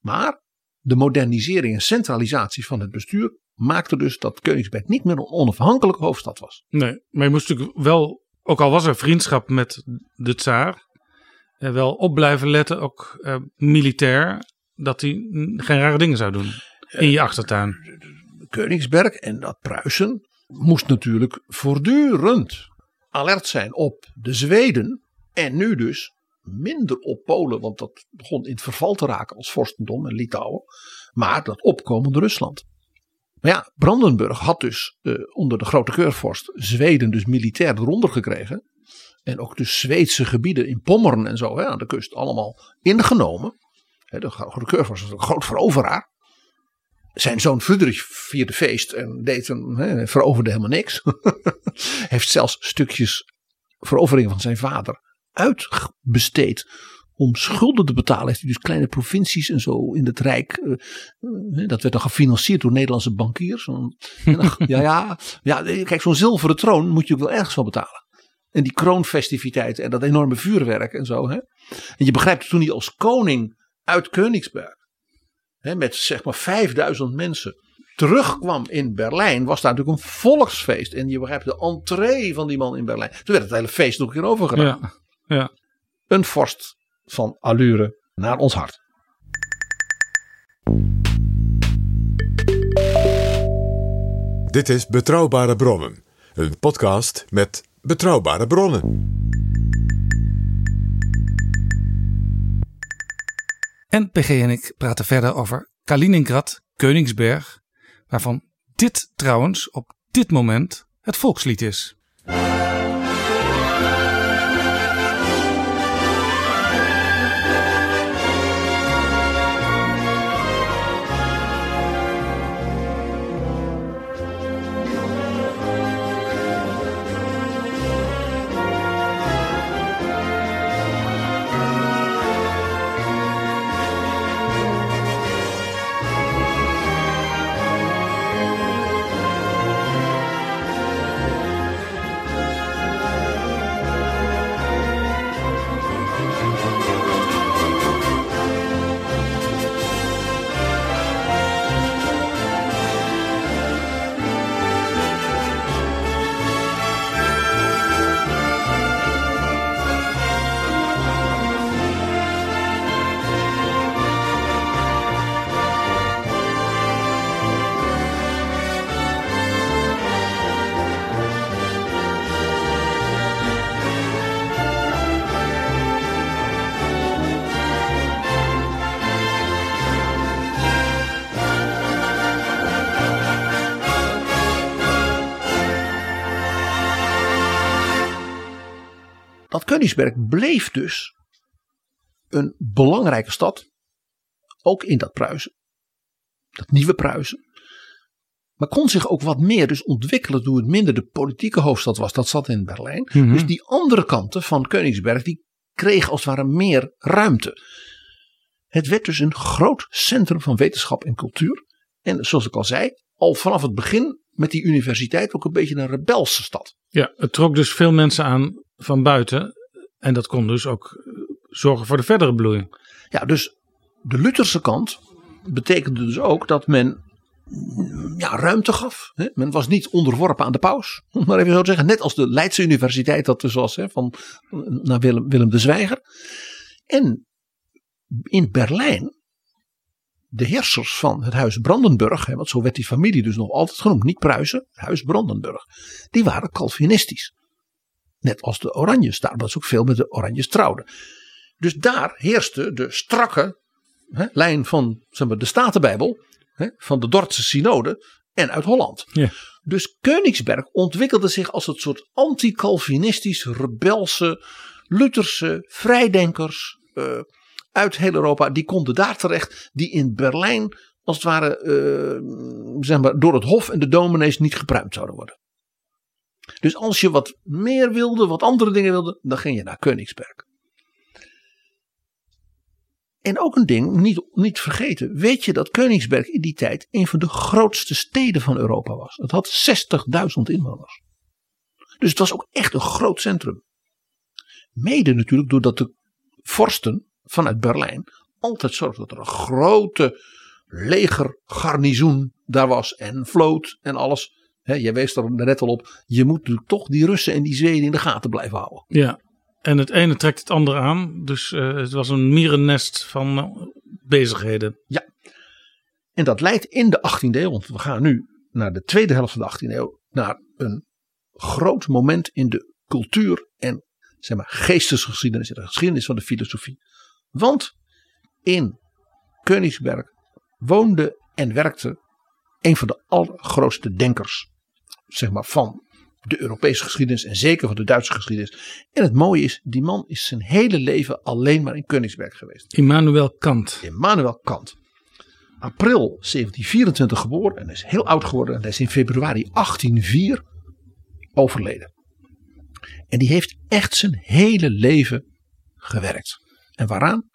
Maar de modernisering en centralisatie van het bestuur maakte dus dat Koningsberg niet meer een onafhankelijke hoofdstad was. nee. Maar je moest natuurlijk wel, ook al was er vriendschap met de tsaar, eh, wel op blijven letten, ook eh, militair. dat hij geen rare dingen zou doen in je achtertuin. Koningsberg en dat Pruisen moest natuurlijk voortdurend alert zijn op de Zweden. En nu dus minder op Polen, want dat begon in het verval te raken als vorstendom en Litouwen. Maar dat opkomende Rusland. Maar ja, Brandenburg had dus eh, onder de grote keurvorst Zweden dus militair eronder gekregen. En ook de Zweedse gebieden in Pommern en zo hè, aan de kust allemaal ingenomen. Hè, de grote keurvorst was een groot veroveraar. Zijn zoon Friedrich vierde feest en deed een, hè, veroverde helemaal niks. (laughs) Heeft zelfs stukjes verovering van zijn vader uitbesteed om schulden te betalen. Heeft hij dus kleine provincies en zo in het Rijk. eh, eh, dat werd dan gefinancierd door Nederlandse bankiers. (laughs) En dan- ja, ja, ja, kijk, zo'n zilveren troon moet je ook wel ergens van betalen. En die kroonfestiviteiten en dat enorme vuurwerk en zo. Hè? En je begrijpt toen hij als koning uit Koningsberg. Hè, met zeg maar 5000 mensen terugkwam in Berlijn. Was daar natuurlijk een volksfeest. En je begrijpt de entree van die man in Berlijn. Toen werd het hele feest nog een keer overgedaan. Ja, ja. Een vorst van allure naar ons hart. Dit is Betrouwbare Bronnen, een podcast met betrouwbare bronnen. En PG en ik praten verder over Kaliningrad, Koningsberg, waarvan dit trouwens op dit moment het volkslied is. Koningsberg bleef dus een belangrijke stad. Ook in dat Pruisen. Dat nieuwe Pruisen. Maar kon zich ook wat meer dus ontwikkelen toen het minder de politieke hoofdstad was. Dat zat in Berlijn. Mhm. Dus die andere kanten van Koningsberg die kreeg als het ware meer ruimte. Het werd dus een groot centrum van wetenschap en cultuur. En zoals ik al zei, al vanaf het begin met die universiteit ook een beetje een rebelse stad. Ja, het trok dus veel mensen aan van buiten. En dat kon dus ook eh, zorgen voor de verdere bloei. Ja, dus de Lutherse kant betekende dus ook dat men mm, ja, ruimte gaf. Hè? Men was niet onderworpen aan de paus, om maar even zo te zeggen. Net als de Leidse Universiteit dat dus was hè, van, naar Willem, Willem de Zwijger. En in Berlijn, de heersers van het huis Brandenburg, want zo werd die familie dus nog altijd genoemd, niet Pruisen, huis Brandenburg, die waren Calvinistisch. Net als de Oranjes, daar was ook veel met de Oranjes trouwden. Dus daar heerste de strakke hè, lijn van zeg maar, de Statenbijbel, hè, van de Dordtse synode en uit Holland. Ja. Dus Koningsberg ontwikkelde zich als het soort anti-Calvinistisch, rebelse, Lutherse vrijdenkers eh, uit heel Europa. Die konden daar terecht, die in Berlijn als het ware eh, zeg maar, door het hof en de dominees niet gepruimd zouden worden. Dus als je wat meer wilde, wat andere dingen wilde, dan ging je naar Koningsberg. En ook een ding, niet, niet vergeten. Weet je dat Koningsberg in die tijd een van de grootste steden van Europa was? Het had 60.000 inwoners. Dus het was ook echt een groot centrum. Mede natuurlijk doordat de vorsten vanuit Berlijn altijd zorgden dat er een grote legergarnizoen daar was. En vloot en alles. He, jij wees er net al op. Je moet natuurlijk toch die Russen en die Zweden in de gaten blijven houden. Ja, en het ene trekt het andere aan. Dus eh, het was een mierennest van eh, bezigheden. En dat leidt in de 18e eeuw, want we gaan nu naar de tweede helft van de 18e eeuw, naar een groot moment in de cultuur en zeg maar, geestesgeschiedenis, de geschiedenis van de filosofie. Want in Königsberg woonde en werkte een van de allergrootste denkers zeg maar, van de Europese geschiedenis en zeker van de Duitse geschiedenis. En het mooie is, die man is zijn hele leven alleen maar in Königsberg geweest. Immanuel Kant. Immanuel Kant. April 1724 geboren en is heel oud geworden. En hij is in februari 1804 overleden. En die heeft echt zijn hele leven gewerkt. En waaraan?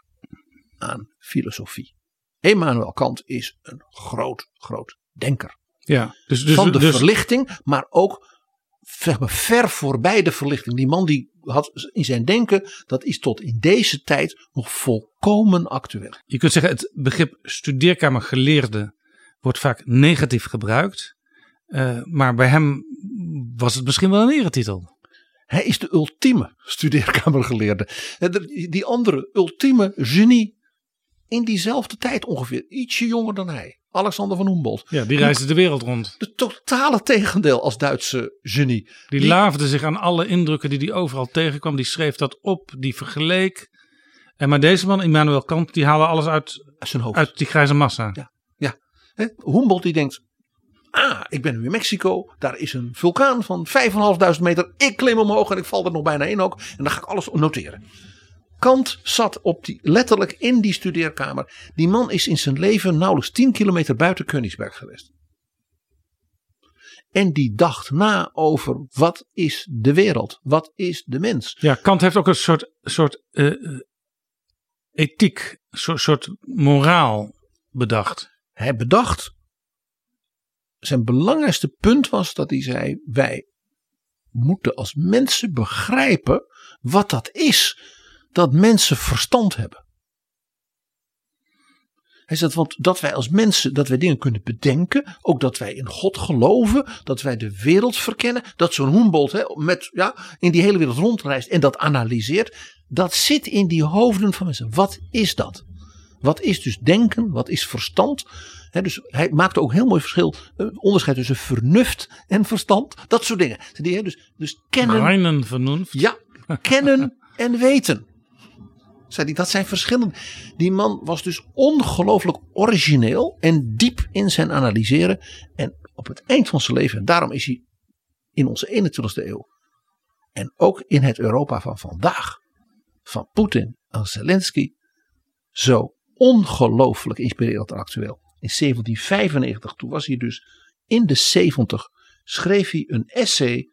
Aan filosofie. Immanuel Kant is een groot, groot denker. Ja, dus, dus, van de dus, verlichting, maar ook zeg maar, ver voorbij de verlichting. Die man die had in zijn denken, dat is tot in deze tijd nog volkomen actueel. je kunt zeggen, het begrip studeerkamergeleerde wordt vaak negatief gebruikt. Eh, maar bij hem was het misschien wel een eretitel. Hij is de ultieme studeerkamergeleerde. De- Die andere ultieme genie in diezelfde tijd ongeveer. Ietsje jonger dan hij. Alexander van Humboldt. Ja, die reisde de wereld rond. De totale tegendeel als Duitse genie. Die, Die- laafde zich aan alle indrukken die hij overal tegenkwam. Die schreef dat op, die vergeleek. En maar deze man, Immanuel Kant, die haalde alles uit, Uit zijn hoofd. uit die grijze massa. Ja. Hè, Humboldt die denkt. Ah, ik ben nu in Mexico. Daar is een vulkaan van 5.500 meter. Ik klim omhoog en ik val er nog bijna in ook. En dan ga ik alles noteren. Kant zat op die, letterlijk in die studeerkamer. Die man is in zijn leven nauwelijks 10 kilometer buiten Königsberg geweest. En die dacht na over wat is de wereld? Wat is de mens? Ja, Kant heeft ook een soort, soort eh, eh, ethiek, een soort, soort moraal bedacht. Hij bedacht. Zijn belangrijkste punt was dat hij zei: wij moeten als mensen begrijpen wat dat is. Dat mensen verstand hebben. Hij zegt, want dat wij als mensen, dat wij dingen kunnen bedenken. Ook dat wij in God geloven. Dat wij de wereld verkennen. Dat zo'n Humboldt hè, met, ja, in die hele wereld rondreist en dat analyseert. Dat zit in die hoofden van mensen. Wat is dat? Wat is dus denken? Wat is verstand? Dus hij maakte ook heel mooi verschil, eh, onderscheid tussen vernuft en verstand. Dat soort dingen. Dus, dus kennen, Reinen Vernunft. ja, kennen en weten. Zei dat zijn verschillende. Die man was dus ongelooflijk origineel en diep in zijn analyseren. En op het eind van zijn leven, en daarom is hij in onze 21ste eeuw. En ook in het Europa van vandaag, van Poetin en Zelensky, zo ongelooflijk inspirerend en actueel. In 1795, toen was hij dus in de 70, schreef hij een essay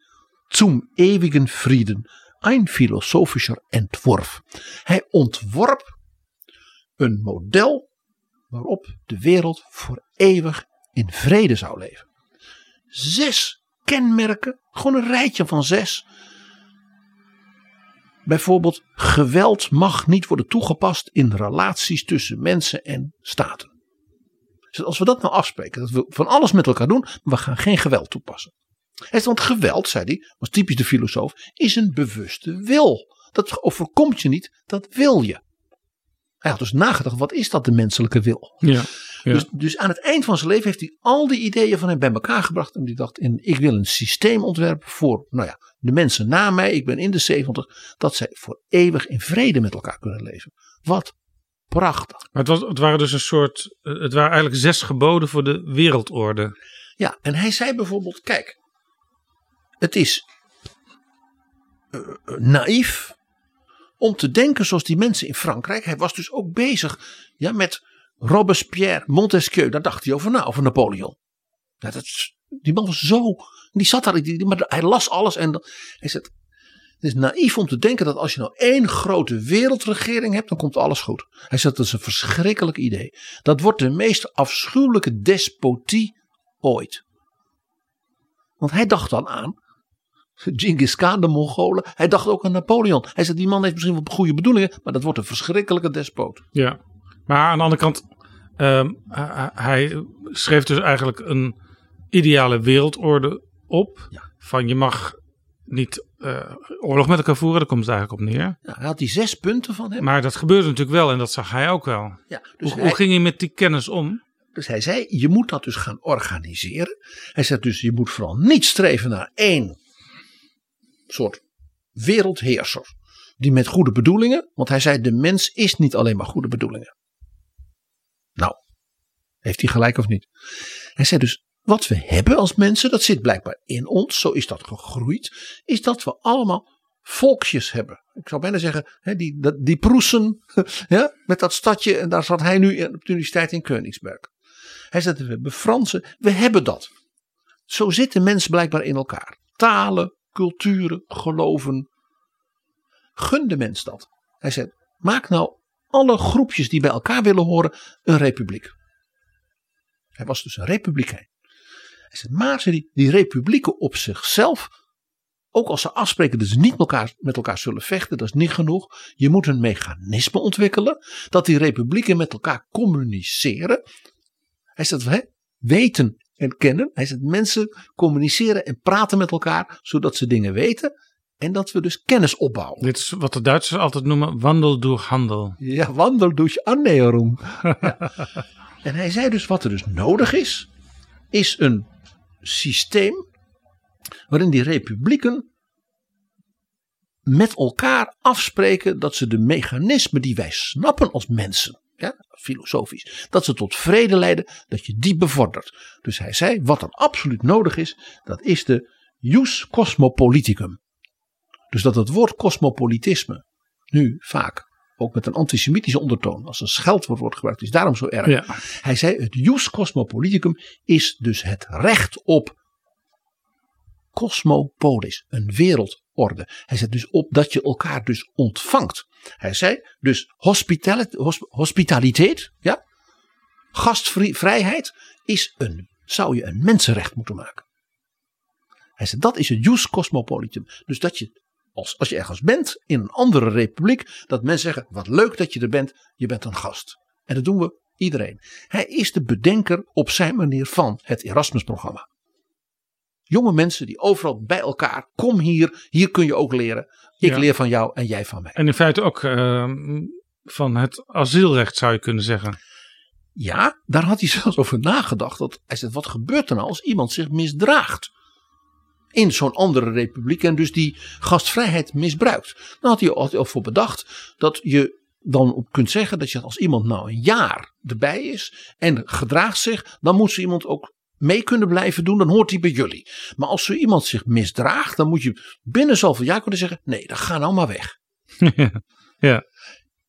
Zum ewigen Frieden, ein philosophischer Entwurf. Hij ontworp een model waarop de wereld voor eeuwig in vrede zou leven. Zes kenmerken, gewoon een rijtje van zes. Bijvoorbeeld, geweld mag niet worden toegepast in relaties tussen mensen en staten. Dus als we dat nou afspreken, dat we van alles met elkaar doen, maar we gaan geen geweld toepassen. Hij zegt, want geweld, zei hij, was typisch de filosoof, is een bewuste wil. Dat overkomt je niet, dat wil je. Hij had dus nagedacht, wat is dat de menselijke wil? Ja, ja. Dus, dus aan het eind van zijn leven heeft hij al die ideeën van hem bij elkaar gebracht. En die dacht, in, ik wil een systeem ontwerpen voor nou ja, de mensen na mij. Ik ben in de 70. Dat zij voor eeuwig in vrede met elkaar kunnen leven. Wat prachtig. Maar het, was, het waren dus een soort. eh, Het waren eigenlijk zes geboden voor de wereldorde. Ja, en hij zei bijvoorbeeld, kijk. Het is eh, eh, naïef om te denken zoals die mensen in Frankrijk. Hij was dus ook bezig ja, met Robespierre, Montesquieu. Daar dacht hij over na, over Napoleon. Dat, die man was zo. Die zat daar, die, maar hij las alles. En hij het is naïef om te denken dat als je nou één grote wereldregering hebt, dan komt alles goed. Hij zegt, dat is een verschrikkelijk idee. Dat wordt de meest afschuwelijke despotie ooit. Want hij dacht dan aan Genghis Khan, de Mongolen. Hij dacht ook aan Napoleon. Hij zei, die man heeft misschien wel goede bedoelingen, maar dat wordt een verschrikkelijke despoot. Ja. Maar aan de andere kant. ehm, hij- schreef dus eigenlijk een ideale wereldorde op. Ja. Van je mag niet eh, oorlog met elkaar voeren, daar komt het eigenlijk op neer. Ja, hij had die zes punten van hem. Maar dat gebeurde natuurlijk wel en dat zag hij ook wel. ja, dus, hoe, hij, hoe ging hij met die kennis om? dus hij zei, je moet dat dus gaan organiseren. Hij zei dus, je moet vooral niet streven naar één soort wereldheerser. Die met goede bedoelingen, want hij zei, de mens is niet alleen maar goede bedoelingen. Nou, heeft hij gelijk of niet? Hij zei dus, wat we hebben als mensen, dat zit blijkbaar in ons, zo is dat gegroeid, is dat we allemaal volksjes hebben. Ik zou bijna zeggen, die, die Proesen, (laughs) ja, met dat stadje, en daar zat hij nu op de universiteit in Königsberg. Hij zei, we hebben Fransen, we hebben dat. Zo zitten mensen blijkbaar in elkaar. Talen, culturen, geloven. Gun de mens dat. Hij zei, maak nou alle groepjes die bij elkaar willen horen een republiek. Hij was dus een republikein. Hij zei, maar ze die, republieken op zichzelf, ook als ze afspreken dat ze niet met elkaar, met elkaar zullen vechten, dat is niet genoeg. Je moet een mechanisme ontwikkelen dat die republieken met elkaar communiceren. Hij zegt, weten en kennen. Hij zegt, mensen communiceren en praten met elkaar, zodat ze dingen weten. En dat we dus kennis opbouwen. Dit is wat de Duitsers altijd noemen wandel door handel. Ja, wandel durch Annäherung. (laughs) Ja. En hij zei dus wat er dus nodig is, is een systeem waarin die republieken met elkaar afspreken dat ze de mechanismen die wij snappen als mensen, ja, filosofisch, dat ze tot vrede leiden, dat je die bevordert. Dus hij zei, wat er absoluut nodig is, dat is de jus cosmopoliticum. Dus dat het woord cosmopolitisme nu vaak ook met een antisemitische ondertoon als een scheldwoord wordt gebruikt, is daarom zo erg. Ja. Hij zei het jus cosmopoliticum is dus het recht op cosmopolis, een Hij zet dus op dat je elkaar dus ontvangt. Hij zei dus hospitali- hosp- hospitaliteit, ja, gastvrijheid is een, zou je een mensenrecht moeten maken. Hij zei dat is het jus cosmopoliticum. Dus dat je als, als je ergens bent in een andere republiek, dat mensen zeggen: Wat leuk dat je er bent, je bent een gast. En dat doen we iedereen. Hij is de bedenker op zijn manier van het Erasmus-programma. Jonge mensen die overal bij elkaar, kom hier, hier kun je ook leren. Ik Ja. leer van jou en jij van mij. En in feite ook eh, van het asielrecht zou je kunnen zeggen. Ja, daar had hij (laughs) zelfs over nagedacht. Dat hij zei: Wat gebeurt er nou als iemand zich misdraagt? In zo'n andere republiek en dus die gastvrijheid misbruikt. Dan had hij al al voor bedacht dat je dan op kunt zeggen dat je als iemand nou een jaar erbij is en gedraagt zich, dan moet zo iemand ook mee kunnen blijven doen, dan hoort hij bij jullie. Maar als zo iemand zich misdraagt, dan moet je binnen zoveel jaar kunnen zeggen: nee, dan ga nou maar weg. (laughs) ja.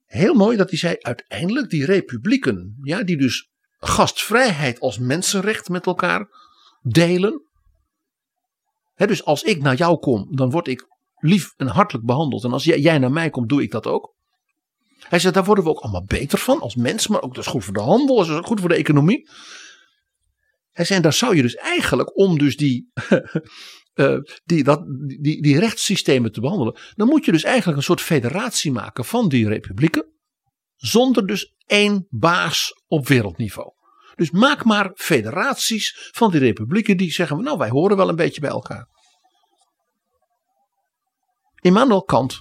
Heel mooi dat hij zei: uiteindelijk die republieken, ja, die dus gastvrijheid als mensenrecht met elkaar delen. Dus als ik naar jou kom, dan word ik lief en hartelijk behandeld. En als jij, jij naar mij komt, doe ik dat ook. Hij zei, daar worden we ook allemaal beter van als mensen, maar ook dat is goed voor de handel, dat is ook goed voor de economie. Zei, en daar zou je dus eigenlijk om dus die, (laughs) eh, die, dat, die, die rechtssystemen te behandelen, dan moet je dus eigenlijk een soort federatie maken van die republieken, zonder dus één baas op wereldniveau. Dus maak maar federaties van die republieken die zeggen, nou wij horen wel een beetje bij elkaar. Immanuel Kant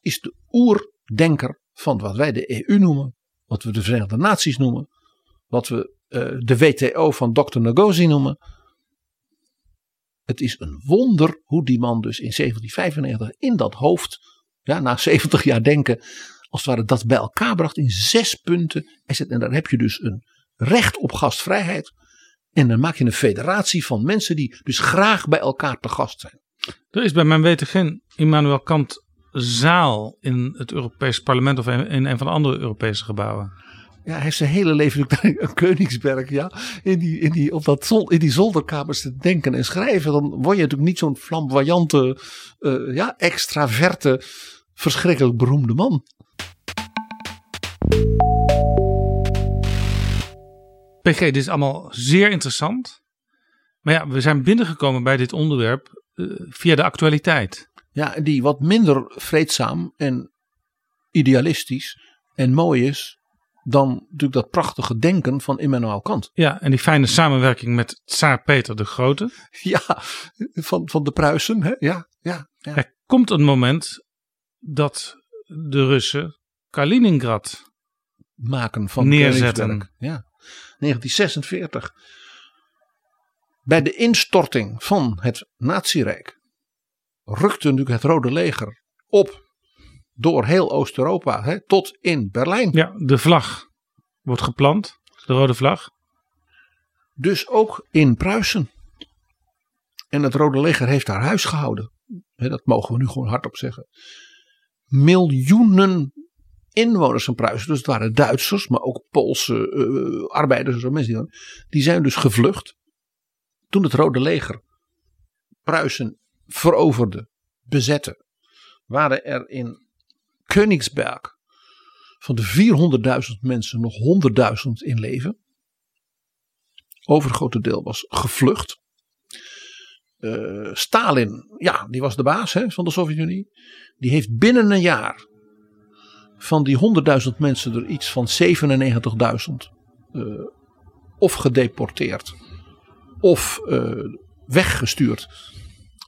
is de oerdenker van wat wij de EU noemen, wat we de Verenigde Naties noemen, wat we uh, de WTO van Dr. Ngozi noemen. Het is een wonder hoe die man dus in 1795 in dat hoofd, ja, na 70 jaar denken, als het ware dat bij elkaar bracht in zes punten. En daar heb je dus een recht op gastvrijheid. En dan maak je een federatie van mensen die dus graag bij elkaar te gast zijn. Er is bij mijn weten geen Immanuel Kant zaal in het Europees Parlement of in een van de andere Europese gebouwen. Ja, hij heeft zijn hele leven in Koningsberg, ja, in die, in, die, op dat zol, in die zolderkamers te denken en schrijven. Dan word je natuurlijk niet zo'n flamboyante, uh, ja, extraverte, verschrikkelijk beroemde man. PG, dit is allemaal zeer interessant. Maar ja, we zijn binnengekomen bij dit onderwerp uh, via de actualiteit. Ja, die wat minder vreedzaam en idealistisch en mooi is dan natuurlijk dat prachtige denken van Immanuel Kant. Ja, en die fijne samenwerking met Tsaar Peter de Grote. (laughs) Ja, van, van de Pruisen, hè? ja. Ja, ja. Er komt een moment dat de Russen Kaliningrad maken van Neerzetten. Ja. 1946. Bij de instorting van het Nazirijk rukte natuurlijk het Rode Leger op door heel Oost-Europa hè, tot in Berlijn. Ja, de vlag wordt geplant, de rode vlag. Dus ook in Pruisen. En het Rode Leger heeft daar huis gehouden. Hè, dat mogen we nu gewoon hardop zeggen. Miljoenen inwoners van Pruisen, dus het waren Duitsers, maar ook Poolse eh, arbeiders en zo mensen, die, die zijn dus gevlucht. Toen het Rode Leger Pruisen veroverde, bezette, waren er in Königsberg van de 400.000 mensen nog 100.000 in leven. Overgrote deel was gevlucht. Eh, Stalin, ja, die was de baas hè, van de Sovjet-Unie. Die heeft binnen een jaar van die 100.000 mensen er iets van 97.000 eh, of gedeporteerd of eh, weggestuurd.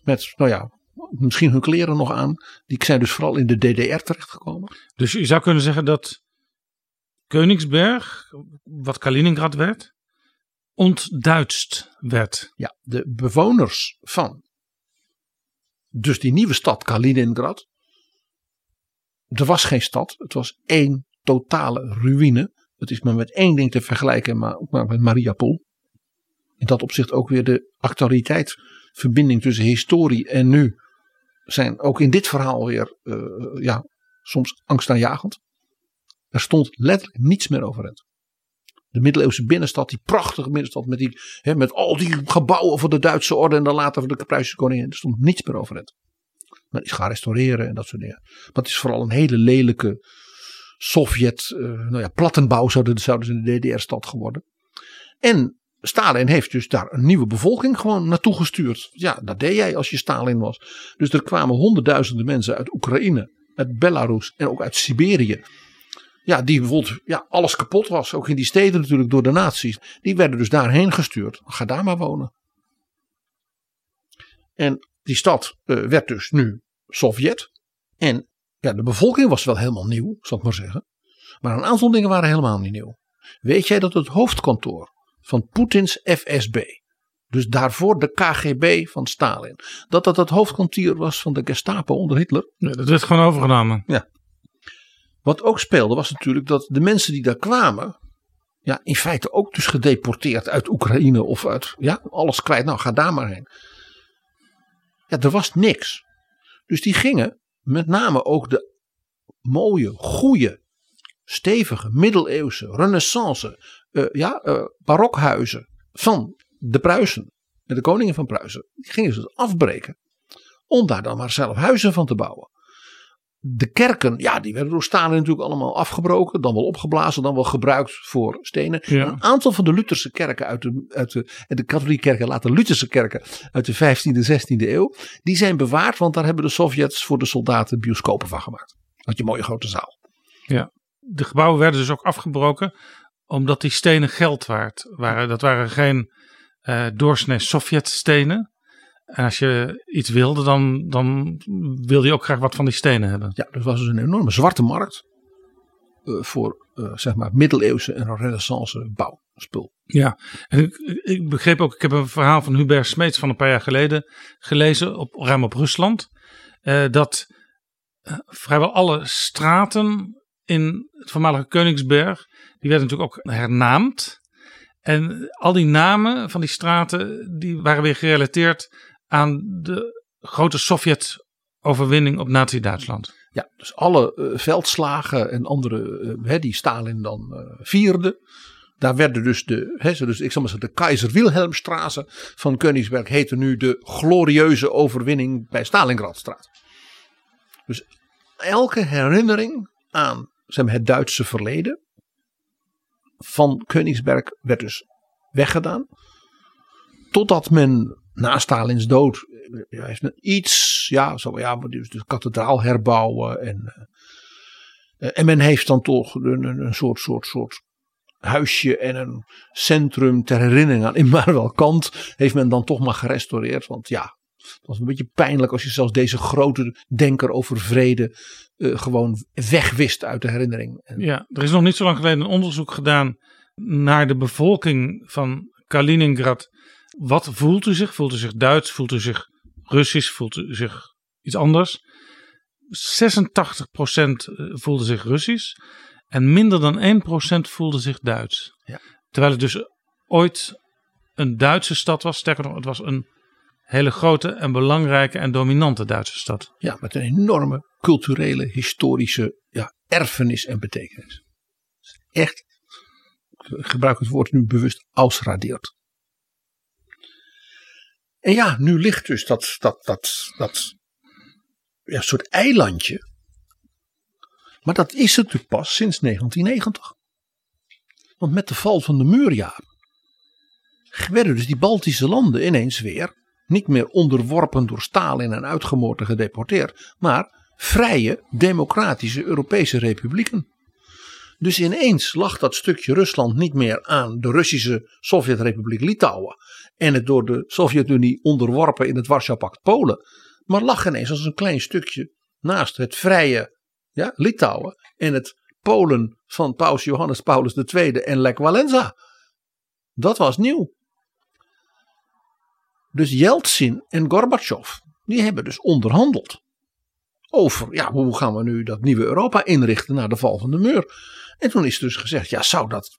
Met, nou ja, misschien hun kleren nog aan. Die zijn dus vooral in de DDR terechtgekomen. Dus je zou kunnen zeggen dat Königsberg, wat Kaliningrad werd, ontduitst werd. Ja, de bewoners van dus die nieuwe stad Kaliningrad. Er was geen stad, het was één totale ruïne. Het is maar met één ding te vergelijken, maar ook maar met Mariupol. In dat opzicht ook weer de actualiteit, verbinding tussen historie en nu, zijn ook in dit verhaal weer, eh, ja, soms angstaanjagend. Er stond letterlijk niets meer overeind. De middeleeuwse binnenstad, die prachtige binnenstad met, die, hè, met al die gebouwen van de Duitse orde en dan later van de Pruisische koningin. Er stond niets meer overeind. Men is gaan restaureren en dat soort dingen. Maar het is vooral een hele lelijke Sovjet, eh, nou ja, plattenbouw zouden, zouden ze in de DDR-stad geworden. En Stalin heeft dus daar een nieuwe bevolking gewoon naartoe gestuurd. Ja, dat deed jij als je Stalin was. Dus er kwamen honderdduizenden mensen uit Oekraïne, uit Belarus en ook uit Siberië. Ja, die bijvoorbeeld ja, alles kapot was. Ook in die steden natuurlijk door de nazi's. Die werden dus daarheen gestuurd. Ga daar maar wonen. En die stad eh, werd dus nu Sovjet. En ja, de bevolking was wel helemaal nieuw, zal ik maar zeggen. Maar een aantal dingen waren helemaal niet nieuw. Weet jij dat het hoofdkantoor van Poetins FSB, dus daarvoor de KGB van Stalin, dat dat het hoofdkantoor was van de Gestapo onder Hitler? Ja, dat werd gewoon overgenomen. Wat ook speelde was natuurlijk dat de mensen die daar kwamen, ja, in feite ook dus gedeporteerd uit Oekraïne of uit, ja, alles kwijt. Nou, ga daar maar heen. Ja, er was niks. Dus die gingen met name ook de mooie, goede, stevige, middeleeuwse, renaissance, eh, ja, eh, barokhuizen van de Pruisen en de koningen van Pruisen. Die gingen ze dus afbreken om daar dan maar zelf huizen van te bouwen. De kerken, ja, die werden door Stalin natuurlijk allemaal afgebroken, dan wel opgeblazen, dan wel gebruikt voor stenen. Ja. Een aantal van de Lutherse kerken uit de, uit de, en de katholieke kerken, later Lutherse kerken uit de 15e, 16e eeuw, die zijn bewaard, want daar hebben de Sovjets voor de soldaten bioscopen van gemaakt. Had je een mooie grote zaal. De gebouwen werden dus ook afgebroken omdat die stenen geld waard waren. Dat waren geen eh doorsnee Sovjet-stenen. En als je iets wilde, dan, dan wilde je ook graag wat van die stenen hebben. Ja, er was dus een enorme zwarte markt eh, voor eh, zeg maar middeleeuwse en renaissance bouwspul. Ja, en ik, ik begreep ook, ik heb een verhaal van Hubert Smeets van een paar jaar geleden gelezen, op, ruim op Rusland. dat vrijwel alle straten in het voormalige Koningsberg, die werden natuurlijk ook hernaamd. En al die namen van die straten, die waren weer gerelateerd aan de grote Sovjet-overwinning op Nazi-Duitsland. Ja, dus alle eh, veldslagen en andere hè, die Stalin dan eh, vierde. Daar werden dus de, hè, dus, ik zal maar zeggen, de Keizer Wilhelmstraße van Königsberg heette nu de glorieuze overwinning bij Stalingradstraat. Dus elke herinnering aan zeg maar, het Duitse verleden van Königsberg werd dus weggedaan. Totdat men na Stalins dood eh, ja, heeft men iets, ja, zo, ja, dus de kathedraal herbouwen en, eh, en men heeft dan toch een, een, een soort, soort, soort huisje en een centrum ter herinnering aan Immanuel Kant heeft men dan toch maar gerestaureerd, want ja, Het was een beetje pijnlijk als je zelfs deze grote denker over vrede eh, gewoon wegwist uit de herinnering. Ja, er is nog niet zo lang geleden een onderzoek gedaan naar de bevolking van Kaliningrad. Wat voelt u zich? Voelt u zich Duits? Voelt u zich Russisch? Voelt u zich iets anders? 86% voelde zich Russisch en minder dan 1% voelde zich Duits. Ja. Terwijl het dus ooit een Duitse stad was. Sterker nog, het was een hele grote en belangrijke en dominante Duitse stad. Ja, met een enorme culturele, historische ja, erfenis en betekenis. Echt, ik gebruik het woord nu bewust, ausradeerd. En ja, nu ligt dus dat, dat, dat, dat ja, soort eilandje. Maar dat is het natuurlijk pas sinds 1990. Want met de val van de muur, werden dus die Baltische landen ineens weer niet meer onderworpen door Stalin en uitgemoord en gedeporteerd, maar vrije, democratische Europese republieken. Dus ineens lag dat stukje Rusland niet meer aan de Russische Sovjetrepubliek Litouwen en het door de Sovjet-Unie onderworpen in het Warschau-pact Polen, maar lag ineens als een klein stukje naast het vrije ja, Litouwen en het Polen van Paus Johannes Paulus II en Lech Walesa. Dat was nieuw. Dus Yeltsin en Gorbachev, die hebben dus onderhandeld. Over, ja, hoe gaan we nu dat nieuwe Europa inrichten na de val van de muur? En toen is dus gezegd, ja, zou dat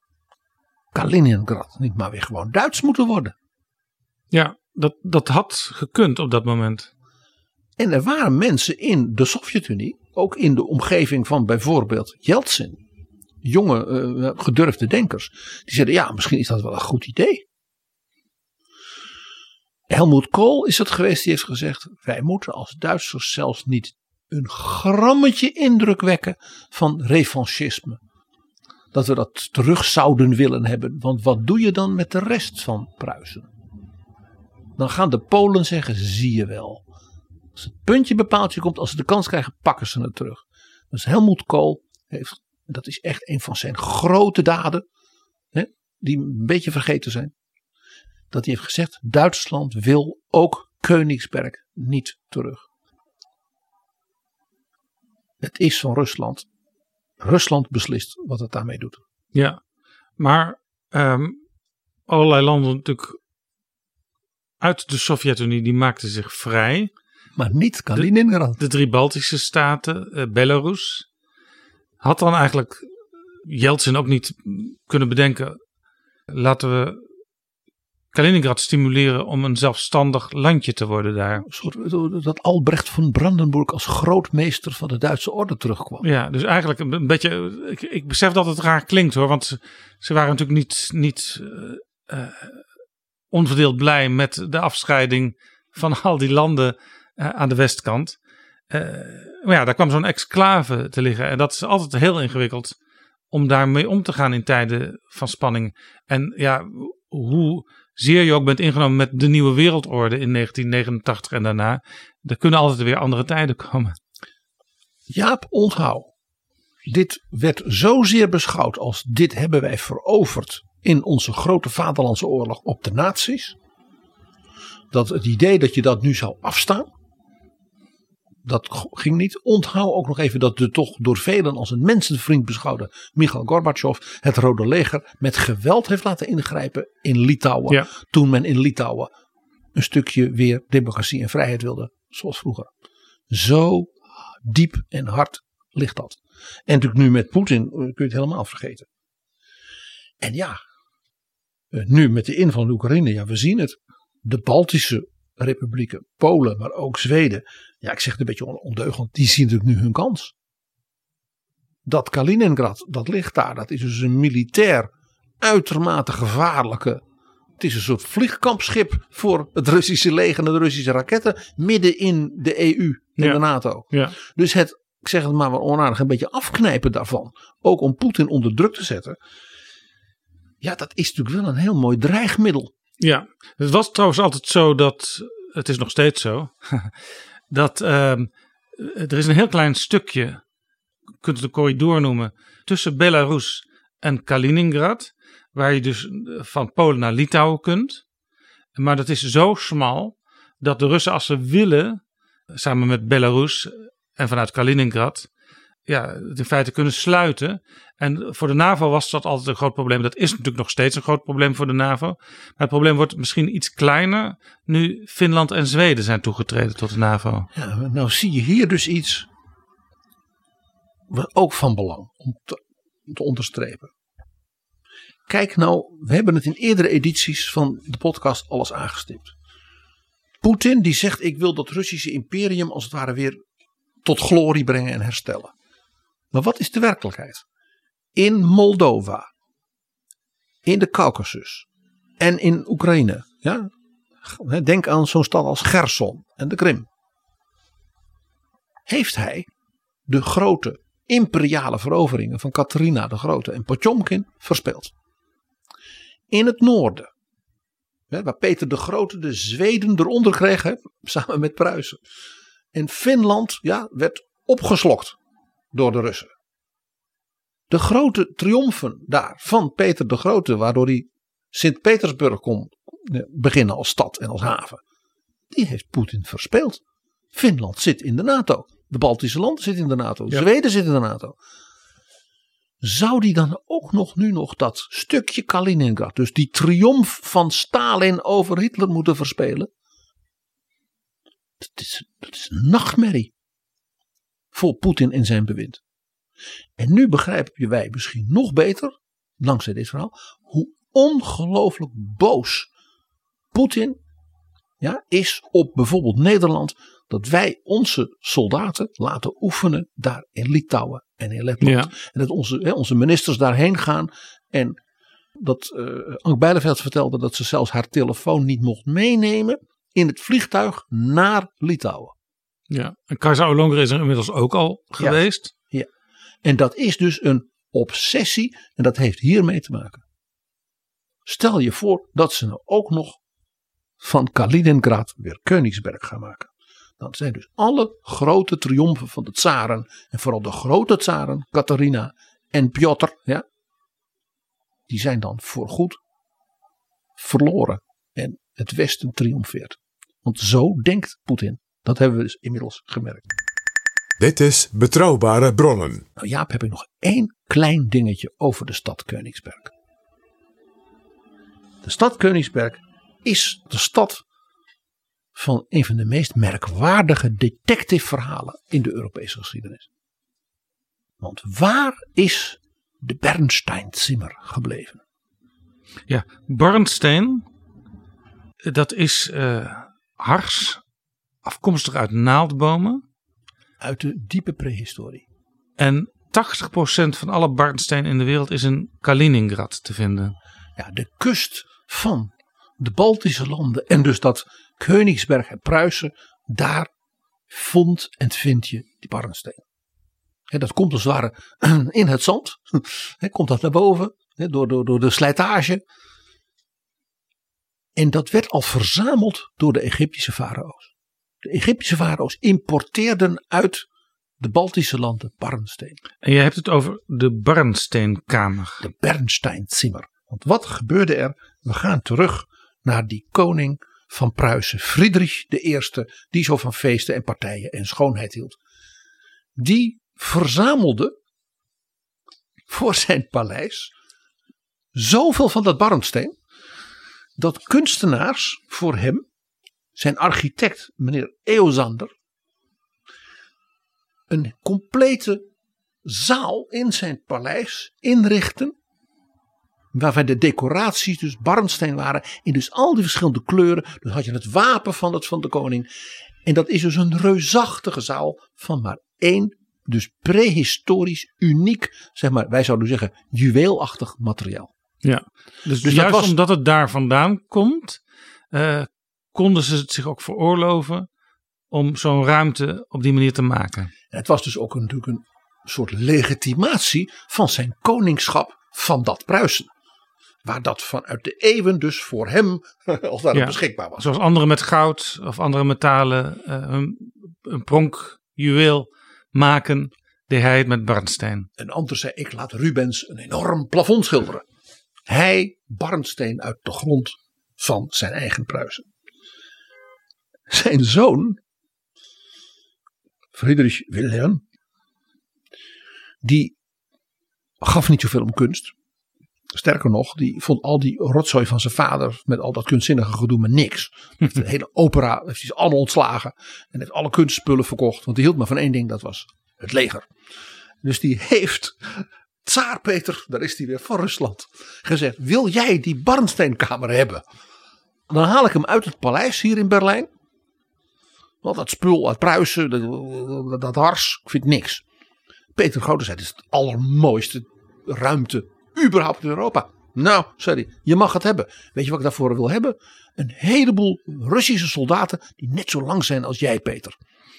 Kaliningrad niet maar weer gewoon Duits moeten worden? Ja, dat, dat had gekund op dat moment. En er waren mensen in de Sovjet-Unie, ook in de omgeving van bijvoorbeeld Yeltsin, jonge uh, gedurfde denkers, die zeiden ja, misschien is dat wel een goed idee. Helmoet Kool is het geweest die heeft gezegd: wij moeten als Duitsers zelfs niet een grammetje indruk wekken van revanchisme. Dat we dat terug zouden willen hebben, want wat doe je dan met de rest van Pruisen? Dan gaan de Polen zeggen: zie je wel. Als het puntje bepaaltje komt, als ze de kans krijgen, pakken ze het terug. Dus Helmoet Kool heeft, dat is echt een van zijn grote daden, hè, die een beetje vergeten zijn dat hij heeft gezegd: Duitsland wil ook Königsberg niet terug. Het is van Rusland. Rusland beslist wat het daarmee doet. Ja, maar um, allerlei landen natuurlijk uit de Sovjet-Unie die maakten zich vrij. Maar niet Kaliningrad. De, de drie Baltische staten, uh, Belarus. Had dan eigenlijk Yeltsin ook niet kunnen bedenken. Laten we Kaliningrad stimuleren om een zelfstandig landje te worden daar. Dat Albrecht van Brandenburg als grootmeester van de Duitse orde terugkwam. Ja, dus eigenlijk een beetje. Ik, ik besef dat het raar klinkt hoor, want ze, ze waren natuurlijk niet, niet uh, uh, onverdeeld blij met de afscheiding van al die landen uh, aan de westkant. maar ja, daar kwam zo'n exclave te liggen en dat is altijd heel ingewikkeld om daarmee om te gaan in tijden van spanning. En ja, hoe zeer je ook bent ingenomen met de nieuwe wereldorde in 1989 en daarna, er kunnen altijd weer andere tijden komen. Jaap, onthoud. Dit werd zozeer beschouwd als dit hebben wij veroverd in onze grote vaderlandse oorlog op de nazi's. Dat het idee dat je dat nu zou afstaan, dat ging niet. Onthoud ook nog even dat de toch door velen als een mensenvriend beschouwde Michail Gorbachev het Rode Leger met geweld heeft laten ingrijpen in Litouwen. Ja. Toen men in Litouwen een stukje weer democratie en vrijheid wilde, zoals vroeger. Zo diep en hard ligt dat. En natuurlijk nu met Poetin kun je het helemaal vergeten. En ja, eh, nu met de inval in Oekraïne, ja, we zien het. De Baltische republieken, Polen, maar ook Zweden. Ja, ik zeg het een beetje ondeugend. Die zien natuurlijk nu hun kans. Dat Kaliningrad, dat ligt daar. Dat is dus een militair uitermate gevaarlijke. Het is een soort vliegkampschip voor het Russische leger en de Russische raketten. Midden in de EU Ja. de NATO. Ja. Dus het, ik zeg het maar wel onaardig, een beetje afknijpen daarvan. Ook om Poetin onder druk te zetten. Ja, dat is natuurlijk wel een heel mooi dreigmiddel. Ja, het was trouwens altijd zo dat, het is nog steeds zo, (laughs) dat ehm, er is een heel klein stukje, je kunt het een corridor noemen, tussen Belarus en Kaliningrad, waar je dus van Polen naar Litouwen kunt. Maar dat is zo smal dat de Russen als ze willen, samen met Belarus en vanuit Kaliningrad, ja, het in feite kunnen sluiten. En voor de NAVO was dat altijd een groot probleem. Dat is natuurlijk nog steeds een groot probleem voor de NAVO. Maar het probleem wordt misschien iets kleiner nu Finland en Zweden zijn toegetreden tot de NAVO. Ja, nou zie je hier dus iets wat ook van belang om te, om te onderstrepen. Kijk nou, we hebben het in eerdere edities van de podcast alles aangestipt. Poetin die zegt ik wil dat Russische imperium als het ware weer tot glorie brengen en herstellen. Maar wat is de werkelijkheid? In Moldova, in de Caucasus en in Oekraïne. Ja? Denk aan zo'n stad als Gerson en de Krim. Heeft hij de grote imperiale veroveringen van Catharina de Grote en Potjomkin verspeeld. In het noorden, waar Peter de Grote de Zweden eronder kreeg, samen met Pruisen. En Finland ja, werd opgeslokt door de Russen. De grote triomfen daar van Peter de Grote, waardoor hij Sint-Petersburg kon beginnen als stad en als haven, die heeft Poetin verspeeld. Finland zit in de NATO. De Baltische landen zitten in de NATO. Zweden zit in de NATO. Zou die dan ook nog nu nog dat stukje Kaliningrad, dus die triomf van Stalin over Hitler moeten verspelen? Dat is, dat is een nachtmerrie voor Poetin en zijn bewind. En nu begrijpen wij misschien nog beter, dankzij dit verhaal, hoe ongelooflijk boos Poetin ja, is op bijvoorbeeld Nederland dat wij onze soldaten laten oefenen daar in Litouwen en in Letland. En dat onze, hè, onze ministers daarheen gaan en dat uh, Ank Bijleveld vertelde dat ze zelfs haar telefoon niet mocht meenemen in het vliegtuig naar Litouwen. Ja, en Kajsa Olonger is er inmiddels ook al geweest. Ja, en dat is dus een obsessie en dat heeft hiermee te maken. Stel je voor dat ze nou ook nog van Kaliningrad weer Königsberg gaan maken. Dan zijn dus alle grote triomfen van de tsaren, en vooral de grote tsaren, Catharina en Piotr, ja, die zijn dan voorgoed verloren. En het Westen triomfeert. Want zo denkt Poetin. Dat hebben we dus inmiddels gemerkt. Dit is Betrouwbare Bronnen. Nou Jaap, heb ik nog één klein dingetje over de stad Königsberg. De stad Königsberg is de stad van een van de meest merkwaardige detective verhalen in de Europese geschiedenis. Want waar is de Bernstein-Zimmer gebleven? Ja, Bernstein, dat is uh, hars, afkomstig uit naaldbomen. Uit de diepe prehistorie. En 80% van alle Bernstein in de wereld is in Kaliningrad te vinden. Ja, de kust van de Baltische landen en dus dat Königsberg en Pruisen, daar vond en vind je die barnsteen. En dat komt als het ware (clears throat) in het zand, (laughs) komt dat naar boven door, door, door de slijtage. En dat werd al verzameld door de Egyptische farao's. De Egyptische farao's importeerden uit de Baltische landen barnsteen. En je hebt het over de Bernsteinkamer. De Bernsteinzimmer. Want wat gebeurde er? We gaan terug naar die koning van Pruisen, Friedrich I, die zo van feesten en partijen en schoonheid hield. Die verzamelde voor zijn paleis zoveel van dat barnsteen, dat kunstenaars voor hem, zijn architect meneer Eosander, een complete zaal in zijn paleis inrichten Waarvan de decoraties dus barnsteen waren. In dus al die verschillende kleuren. Dus had je het wapen van, het, van de koning. En dat is dus een reusachtige zaal van maar één. Dus prehistorisch, uniek, zeg maar, wij zouden zeggen, juweelachtig materiaal. Ja, dus, dus juist was, omdat het daar vandaan komt, uh, konden ze het zich ook veroorloven om zo'n ruimte op die manier te maken. het was dus ook natuurlijk een soort legitimatie van zijn koningschap van dat Pruisen. Waar dat vanuit de eeuwen dus voor hem (laughs) als daar beschikbaar was. Zoals anderen met goud of andere metalen uh, een, een pronkjuweel maken, deed hij het met Barnsteen. Een ander zei ik laat Rubens een enorm plafond schilderen. Hij Barnsteen uit de grond van zijn eigen Pruisen. Zijn zoon, Friedrich Wilhelm, die gaf niet zoveel om kunst. Sterker nog, die vond al die rotzooi van zijn vader met al dat kunstzinnige gedoe maar niks. Heeft de hele opera heeft hij allemaal ontslagen en heeft alle kunstspullen verkocht. Want hij hield maar van één ding, dat was het leger. Dus die heeft Tsaar Peter, daar is hij weer van Rusland, gezegd: Wil jij die Barnsteinkamer hebben? Dan haal ik hem uit het paleis hier in Berlijn. Dat spul uit Pruisen, dat, dat hars, ik vind niks. Peter Grote zei: Het is het allermooiste ruimte überhaupt in Europa. Nou, hij, je mag het hebben. Weet je wat ik daarvoor wil hebben? Een heleboel Russische soldaten die net zo lang zijn als jij, Peter.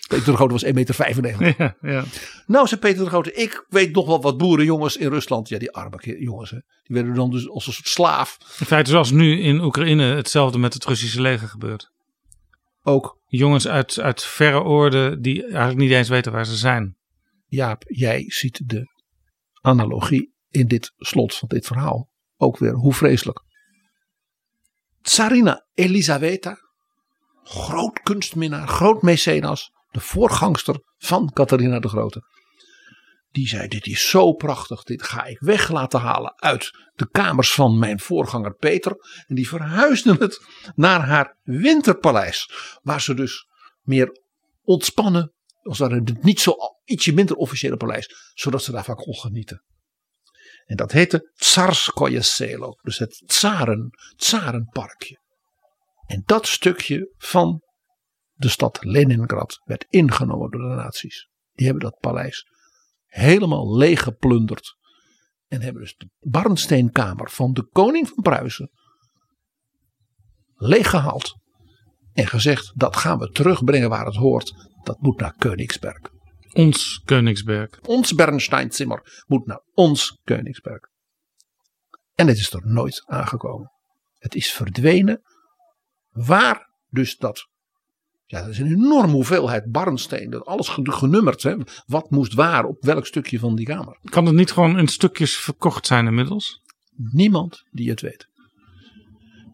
Peter de Grote was 1,95 meter. (laughs) Ja, ja. Nou, zei Peter de Grote, ik weet nog wel wat boerenjongens in Rusland. Ja, die arme jongens, hè. die werden dan dus als een soort slaaf. In feite zoals nu in Oekraïne hetzelfde met het Russische leger gebeurt. Ook, Jongens uit, uit verre oorden die eigenlijk niet eens weten waar ze zijn. Jaap, jij ziet de analogie in dit slot van dit verhaal. Ook weer, hoe vreselijk. Tsarina Elisaveta, groot kunstminnaar, groot mecenas, de voorgangster van Catharina de Grote. Die zei: Dit is zo prachtig, dit ga ik weg laten halen uit de kamers van mijn voorganger Peter. En die verhuisde (laughs) het naar haar winterpaleis, waar ze dus meer ontspannen, als ware het niet zo ietsje minder officiële paleis, zodat ze daarvan kon genieten. En dat heette Tsarskoye Selo, dus het tsaren, tsarenparkje. En dat stukje van de stad Leningrad werd ingenomen door de nazi's. Die hebben dat paleis helemaal leeggeplunderd. En hebben dus de barnsteenkamer van de koning van Pruisen leeggehaald. En gezegd, dat gaan we terugbrengen waar het hoort. Dat moet naar Königsberg. Ons Koningsberg. Ons Bernsteinzimmer moet naar ons Königsberg. En het is er nooit aangekomen. Het is verdwenen. Waar dus dat. Ja, dat is een enorme hoeveelheid barnsteen. Dat alles ge- genummerd. Hè. Wat moest waar op welk stukje van die kamer. Kan het niet gewoon in stukjes verkocht zijn inmiddels? Niemand die het weet.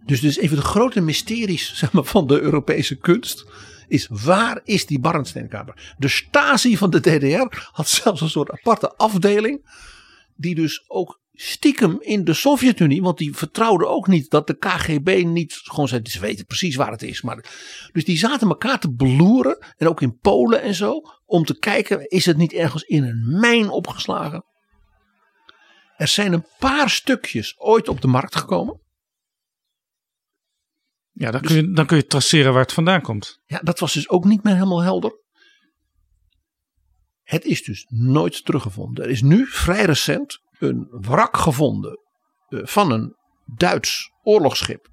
Dus een van de grote mysteries (laughs) zeg maar, van de Europese kunst. Is waar is die Barnsteenkamer? De Stasi van de DDR had zelfs een soort aparte afdeling. Die dus ook stiekem in de Sovjet-Unie. Want die vertrouwden ook niet dat de KGB niet gewoon zei. Ze weten precies waar het is. Maar, dus die zaten elkaar te beloeren. En ook in Polen en zo. Om te kijken is het niet ergens in een mijn opgeslagen. Er zijn een paar stukjes ooit op de markt gekomen. Ja, dan, Dus- kun je, dan kun je traceren waar het vandaan komt. Ja, dat was dus ook niet meer helemaal helder. Het is dus nooit teruggevonden. Er is nu vrij recent een wrak gevonden eh, van een Duits oorlogsschip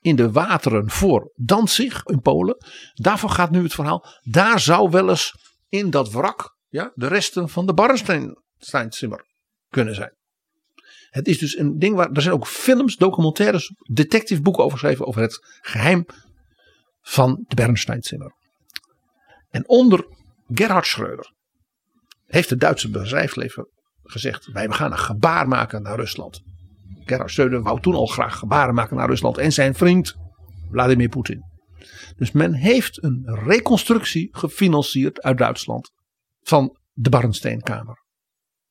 in de wateren voor Danzig in Polen. Daarvan gaat nu het verhaal. Daar zou wel eens in dat wrak ja, de resten van de Barnsteinzimmer kunnen zijn. Het is dus een ding waar er zijn ook films, documentaires, detectiveboeken over geschreven over het geheim van de Bernsteinzimmer. En onder Gerhard Schröder heeft het Duitse bedrijfsleven gezegd: wij gaan een gebaar maken naar Rusland. Gerhard Schröder wou toen al graag gebaren maken naar Rusland en zijn vriend Vladimir Poetin. Dus men heeft een reconstructie gefinancierd uit Duitsland van de Barnsteenkamer.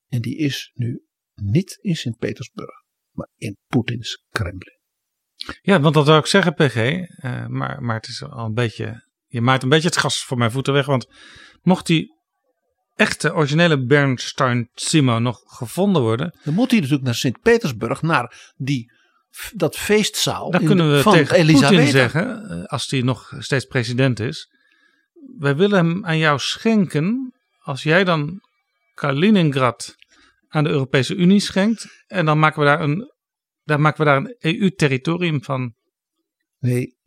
En die is nu niet in Sint-Petersburg, maar in Poetins Kremlin. Ja, want dat wil ik zeggen, PG. eh, maar, maar het is al een beetje. Je maakt een beetje het gas voor mijn voeten weg. Want mocht die echte originele Bernstein Zimmer nog gevonden worden. Dan moet hij natuurlijk naar Sint-Petersburg, naar die, dat feestzaal Dan in kunnen de- we van tegen Elisabetta. Poetin zeggen, eh, als hij nog steeds president is. Wij willen hem aan jou schenken als jij dan Kaliningrad aan de Europese Unie schenkt. En dan maken we daar een, daar maken we daar een EU-territorium van. Nee.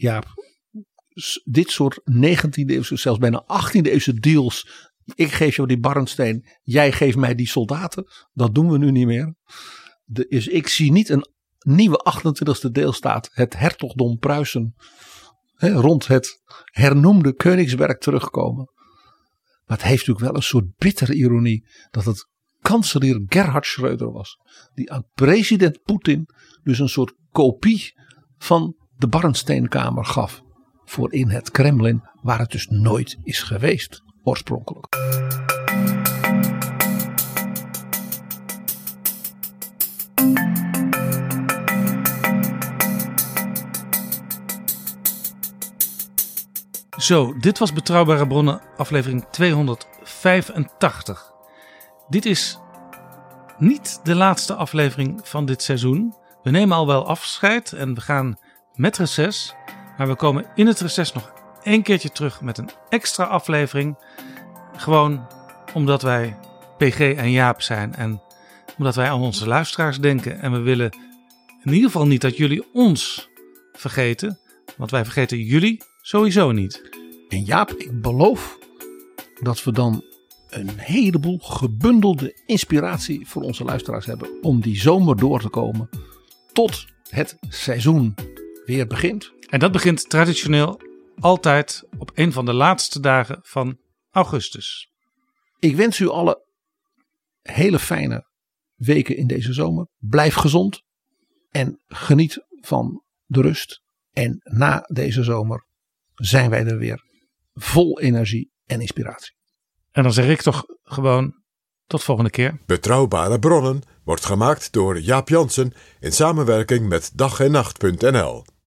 S- Dit soort 19e eeuwse, zelfs bijna 18e eeuwse deals. Ik geef jou die Barnsteen, jij geeft mij die soldaten. Dat doen we nu niet meer. De, is, ik zie niet een nieuwe 28e deelstaat, het hertogdom Pruisen, hè, rond het hernoemde Koningsberg terugkomen. Maar het heeft natuurlijk wel een soort bittere ironie dat het kanselier Gerhard Schröder was. Die aan president Poetin dus een soort kopie van de Barnsteenkamer gaf. voor in het Kremlin, waar het dus nooit is geweest oorspronkelijk. Zo, dit was Betrouwbare Bronnen, aflevering 285. Dit is niet de laatste aflevering van dit seizoen. We nemen al wel afscheid en we gaan met reces. Maar we komen in het reces nog één keertje terug met een extra aflevering. Gewoon omdat wij PG en Jaap zijn en omdat wij aan onze luisteraars denken. En we willen in ieder geval niet dat jullie ons vergeten. Want wij vergeten jullie sowieso niet. En Jaap, ik beloof dat we dan een heleboel gebundelde inspiratie voor onze luisteraars hebben om die zomer door te komen tot het seizoen weer begint. En dat begint traditioneel altijd op een van de laatste dagen van augustus. Ik wens u alle hele fijne weken in deze zomer. Blijf gezond en geniet van de rust. En na deze zomer zijn wij er weer vol energie en inspiratie. En dan zeg ik toch gewoon tot volgende keer. Betrouwbare bronnen wordt gemaakt door Jaap Jansen in samenwerking met dag en nacht.nl.